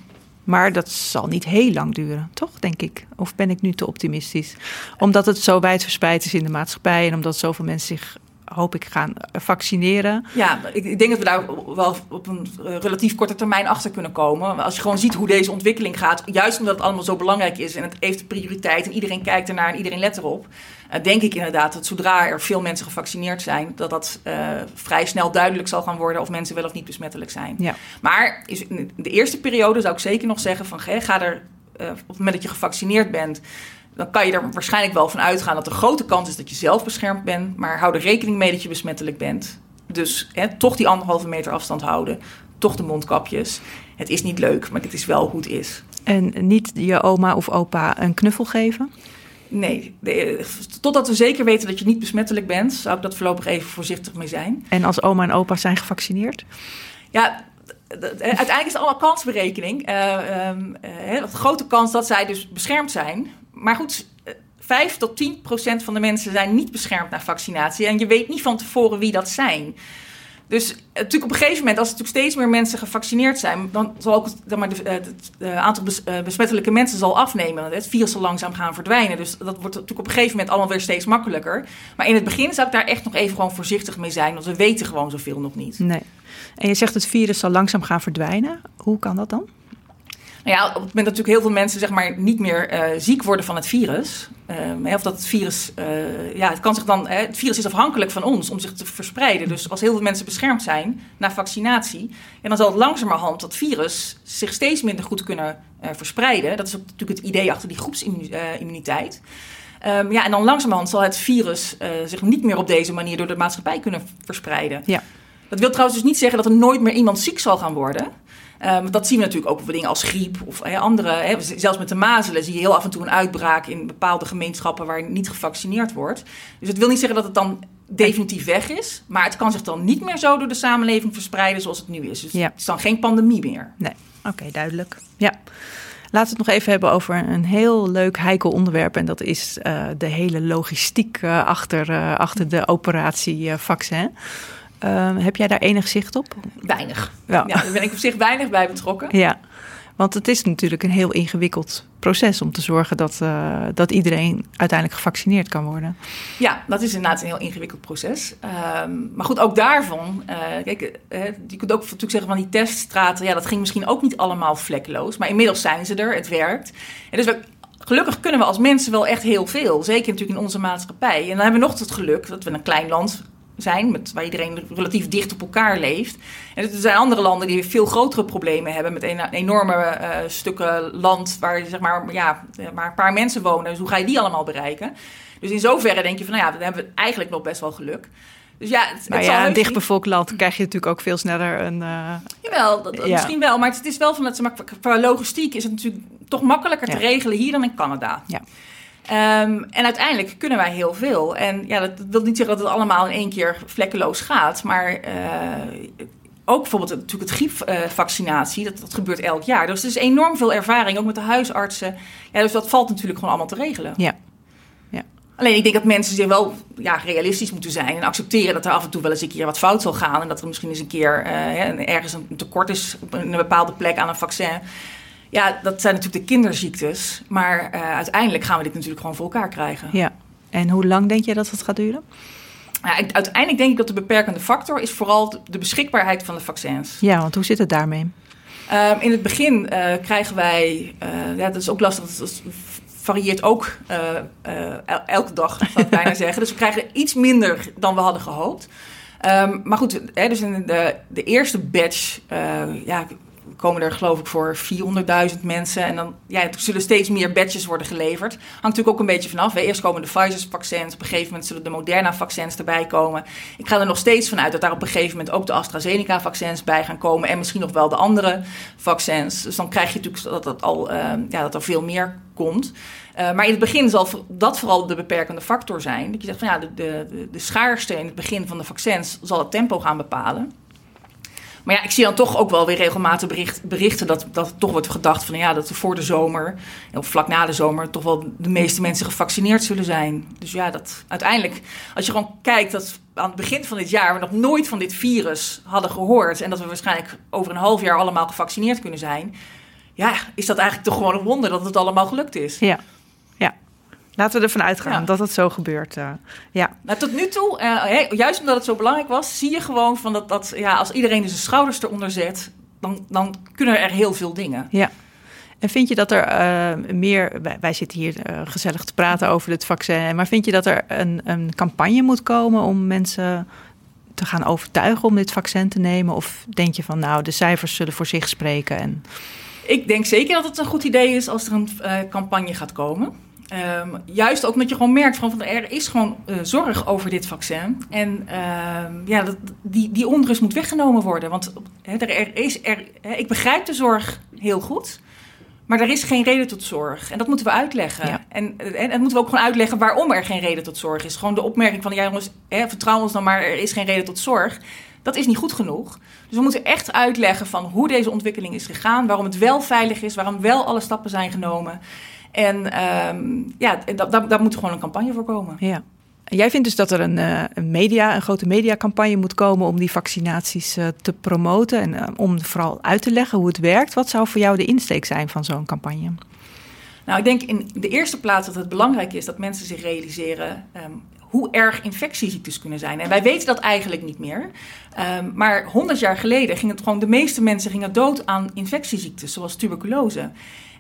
Maar dat zal niet heel lang duren, toch, denk ik? Of ben ik nu te optimistisch? Omdat het zo wijd verspreid is in de maatschappij en omdat zoveel mensen zich hoop ik, gaan vaccineren. Ja, ik, ik denk dat we daar wel op een eh, relatief korte termijn achter kunnen komen. Als je gewoon ziet hoe deze ontwikkeling gaat, juist omdat het allemaal zo belangrijk is en het heeft prioriteit en iedereen kijkt ernaar en iedereen let erop. Uh, denk ik inderdaad dat zodra er veel mensen gevaccineerd zijn, dat dat uh, vrij snel duidelijk zal gaan worden of mensen wel of niet besmettelijk zijn. Ja. Maar is in de eerste periode zou ik zeker nog zeggen van ga er uh, op het moment dat je gevaccineerd bent, dan kan je er waarschijnlijk wel van uitgaan dat de grote kans is dat je zelf beschermd bent. Maar hou er rekening mee dat je besmettelijk bent. Dus hè, toch die anderhalve meter afstand houden. Toch de mondkapjes. Het is niet leuk, maar dit is wel hoe het is. En niet je oma of opa een knuffel geven? Nee, de, totdat we zeker weten dat je niet besmettelijk bent, zou ik dat voorlopig even voorzichtig mee zijn. En als oma en opa zijn gevaccineerd? Ja, uiteindelijk is het allemaal kansberekening. Uh, grote kans dat zij dus beschermd zijn. Maar goed, 5 tot 10 procent van de mensen zijn niet beschermd na vaccinatie. En je weet niet van tevoren wie dat zijn. Dus natuurlijk op een gegeven moment, als er natuurlijk steeds meer mensen gevaccineerd zijn, dan zal ook zeg maar, het, aantal besmettelijke mensen zal afnemen. Het virus zal langzaam gaan verdwijnen. Dus dat wordt natuurlijk op een gegeven moment allemaal weer steeds makkelijker. Maar in het begin zou ik daar echt nog even gewoon voorzichtig mee zijn, want we weten gewoon zoveel nog niet. Nee. En je zegt het virus zal langzaam gaan verdwijnen. Hoe kan dat dan? Nou ja, op het moment dat natuurlijk heel veel mensen zeg maar, niet meer uh, ziek worden van het virus. Uh, of dat het virus, uh, ja, het kan zich dan, het virus is afhankelijk van ons om zich te verspreiden. Dus als heel veel mensen beschermd zijn na vaccinatie, en dan zal het langzamerhand dat virus zich steeds minder goed kunnen verspreiden. Dat is ook natuurlijk het idee achter die groepsimmuniteit. Um, ja, en dan langzamerhand zal het virus zich niet meer op deze manier door de maatschappij kunnen verspreiden. Ja. Dat wil trouwens dus niet zeggen dat er nooit meer iemand ziek zal gaan worden. Um, dat zien we natuurlijk ook bij dingen als griep of andere. Hè, zelfs met de mazelen zie je heel af en toe een uitbraak in bepaalde gemeenschappen waar niet gevaccineerd wordt. Dus het wil niet zeggen dat het dan definitief weg is. Maar het kan zich dan niet meer zo door de samenleving verspreiden zoals het nu is. Dus ja. het is dan geen pandemie meer. Nee, oké, duidelijk. Ja. Laten we het nog even hebben over een heel leuk heikel onderwerp. En dat is uh, de hele logistiek uh, achter, uh, achter de operatie vaccin. Uh, heb jij daar enig zicht op? Weinig. Ja. ja. daar ben ik op zich weinig bij betrokken. Ja, want het is natuurlijk een heel ingewikkeld proces om te zorgen dat, uh, dat iedereen uiteindelijk gevaccineerd kan worden. Ja, dat is inderdaad een heel ingewikkeld proces. Um, maar goed, ook daarvan, uh, kijk, uh, je kunt ook natuurlijk zeggen van die teststraten, ja, dat ging misschien ook niet allemaal vlekkeloos. Maar inmiddels zijn ze er, het werkt. En dus we, gelukkig kunnen we als mensen wel echt heel veel. Zeker natuurlijk in onze maatschappij. En dan hebben we nog het geluk dat we een klein land zijn, met, waar iedereen relatief dicht op elkaar leeft. En er zijn andere landen die veel grotere problemen hebben met een, enorme uh, stukken land waar zeg maar, ja, maar een paar mensen wonen. Dus hoe ga je die allemaal bereiken? Dus in zoverre denk je van, nou ja, dan hebben we eigenlijk nog best wel geluk. Dus ja, het, maar ja, een dichtbevolkt land krijg je natuurlijk ook veel sneller een. Uh, Jawel, dat, ja. misschien wel. Maar het is wel van het, qua logistiek is het natuurlijk toch makkelijker ja. te regelen hier dan in Canada. Ja. Um, en uiteindelijk kunnen wij heel veel. En ja, dat, dat, wil niet zeggen dat het allemaal in één keer vlekkeloos gaat. Maar uh, ook bijvoorbeeld natuurlijk het griepvaccinatie, dat, dat gebeurt elk jaar. Dus er is enorm veel ervaring, ook met de huisartsen. Ja, dus dat valt natuurlijk gewoon allemaal te regelen. Ja. ja. Alleen ik denk dat mensen zich wel ja, realistisch moeten zijn en accepteren dat er af en toe wel eens een keer wat fout zal gaan. En dat er misschien eens een keer uh, ergens een tekort is op een bepaalde plek aan een vaccin. Ja, dat zijn natuurlijk de kinderziektes. Maar uh, uiteindelijk gaan we dit natuurlijk gewoon voor elkaar krijgen. Ja. En hoe lang denk je dat het gaat duren? Ja, uiteindelijk denk ik dat de beperkende factor is vooral de beschikbaarheid van de vaccins. Ja, want hoe zit het daarmee? Um, in het begin uh, krijgen wij, uh, ja, dat is ook lastig, dat varieert ook elke dag, zou ik bijna zeggen. Dus we krijgen iets minder dan we hadden gehoopt. Um, maar goed, hè, dus in de, de eerste batch, ja, komen er geloof ik voor 400.000 mensen. En dan ja, er zullen steeds meer badges worden geleverd. Hangt natuurlijk ook een beetje vanaf. Eerst komen de Pfizer-vaccins. Op een gegeven moment zullen de Moderna-vaccins erbij komen. Ik ga er nog steeds van uit dat daar op een gegeven moment ook de AstraZeneca-vaccins bij gaan komen. En misschien nog wel de andere vaccins. Dus dan krijg je natuurlijk dat, dat, al, uh, ja, dat er veel meer komt. Uh, maar in het begin zal dat vooral de beperkende factor zijn. Dat je zegt van ja, de, de, de schaarste in het begin van de vaccins zal het tempo gaan bepalen. Maar ja, ik zie dan toch ook wel weer regelmatig bericht, berichten dat, dat toch wordt gedacht van ja, dat voor de zomer, of vlak na de zomer, toch wel de meeste mensen gevaccineerd zullen zijn. Dus ja, dat uiteindelijk, als je gewoon kijkt dat aan het begin van dit jaar we nog nooit van dit virus hadden gehoord en dat we waarschijnlijk over een half jaar allemaal gevaccineerd kunnen zijn, ja, is dat eigenlijk toch gewoon een wonder dat het allemaal gelukt is. Ja. Laten we ervan uitgaan dat het zo gebeurt. Uh, ja. Nou, tot nu toe, uh, juist omdat het zo belangrijk was, zie je gewoon van dat, dat ja, als iedereen dus zijn schouders eronder zet, dan, dan kunnen er heel veel dingen. Ja. En vind je dat er uh, meer, wij, zitten hier gezellig te praten over het vaccin, maar vind je dat er een, een campagne moet komen om mensen te gaan overtuigen om dit vaccin te nemen? Of denk je van nou, de cijfers zullen voor zich spreken? En... Ik denk zeker dat het een goed idee is als er een campagne gaat komen. Ehm, juist ook omdat je gewoon merkt van, van er is gewoon uh, zorg over dit vaccin. En uh, ja, dat, die, die onrust moet weggenomen worden. Want he, er, is, er, ik begrijp de zorg heel goed. Maar er is geen reden tot zorg. En dat moeten we uitleggen. En, en, en, moeten we ook gewoon uitleggen waarom er geen reden tot zorg is. Gewoon de opmerking van, ja jongens, hè, vertrouw ons dan maar, er is geen reden tot zorg. Dat is niet goed genoeg. Dus we moeten echt uitleggen van hoe deze ontwikkeling is gegaan. Waarom het wel veilig is, waarom wel alle stappen zijn genomen. En um, ja, daar, daar moet gewoon een campagne voor komen. Ja. Jij vindt dus dat er een, uh, een, media, een grote mediacampagne moet komen om die vaccinaties uh, te promoten en uh, om vooral uit te leggen hoe het werkt. Wat zou voor jou de insteek zijn van zo'n campagne? Nou, ik denk in de eerste plaats dat het belangrijk is dat mensen zich realiseren um, hoe erg infectieziektes kunnen zijn. En wij weten dat eigenlijk niet meer. Um, maar 100 jaar geleden gingen het gewoon de meeste mensen gingen dood aan infectieziektes, zoals tuberculose.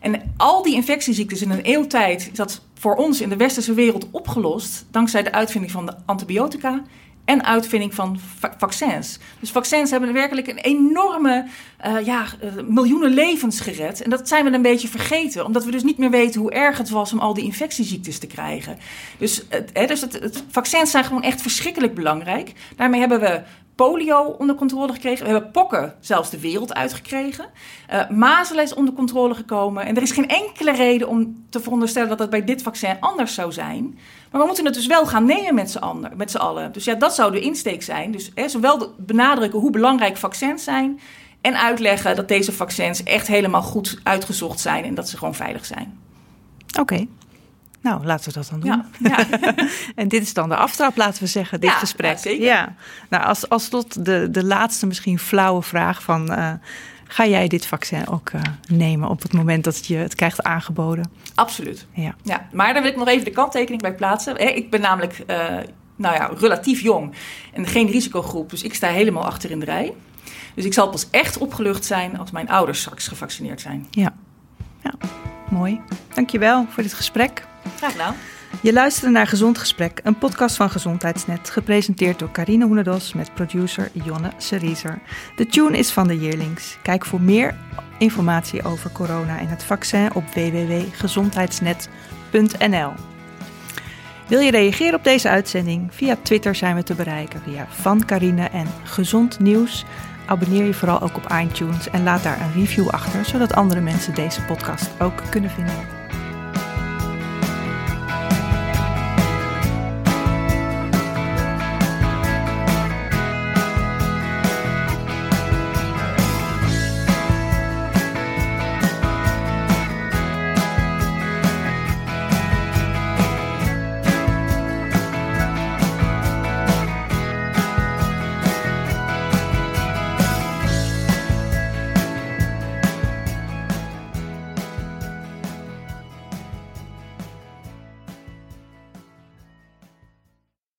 En al die infectieziektes in een eeuw tijd is dat voor ons in de westerse wereld opgelost dankzij de uitvinding van de antibiotica en uitvinding van vaccins. Dus vaccins hebben werkelijk een enorme, uh, ja, uh, miljoenen levens gered. En dat zijn we een beetje vergeten, omdat we dus niet meer weten hoe erg het was om al die infectieziektes te krijgen. Dus, uh, dus het, vaccins zijn gewoon echt verschrikkelijk belangrijk. Daarmee hebben we polio onder controle gekregen. We hebben pokken zelfs de wereld uitgekregen. Uh, mazelen is onder controle gekomen. En er is geen enkele reden om te veronderstellen dat dat bij dit vaccin anders zou zijn. Maar we moeten het dus wel gaan nemen met z'n, met allen. Dus ja, dat zou de insteek zijn. Dus hè, zowel benadrukken hoe belangrijk vaccins zijn. En uitleggen dat deze vaccins echt helemaal goed uitgezocht zijn en dat ze gewoon veilig zijn. Oké, nou, laten we dat dan doen. Ja, ja. en dit is dan de aftrap, laten we zeggen, dit gesprek. Ja, zeker. Ja. Nou, als, als tot de, de laatste misschien flauwe vraag van... Uh, ga jij dit vaccin ook uh, nemen op het moment dat je het krijgt aangeboden? Absoluut. Ja. ja. Maar daar wil ik nog even de kanttekening bij plaatsen. Ik ben namelijk uh, nou ja, relatief jong en geen risicogroep. Dus ik sta helemaal achter in de rij. Dus ik zal pas echt opgelucht zijn als mijn ouders straks gevaccineerd zijn. Ja, ja. mooi. Dankjewel voor dit gesprek. Graag gedaan. Je luisterde naar Gezond Gesprek, een podcast van Gezondheidsnet, gepresenteerd door Carine Hoenedos met producer Jonne Seriezer. De tune is van de Yearlings. Kijk voor meer informatie over corona en het vaccin op www.gezondheidsnet.nl. Wil je reageren op deze uitzending? Via Twitter zijn we te bereiken via Van Carine en Gezond Nieuws. Abonneer je vooral ook op iTunes en laat daar een review achter, zodat andere mensen deze podcast ook kunnen vinden.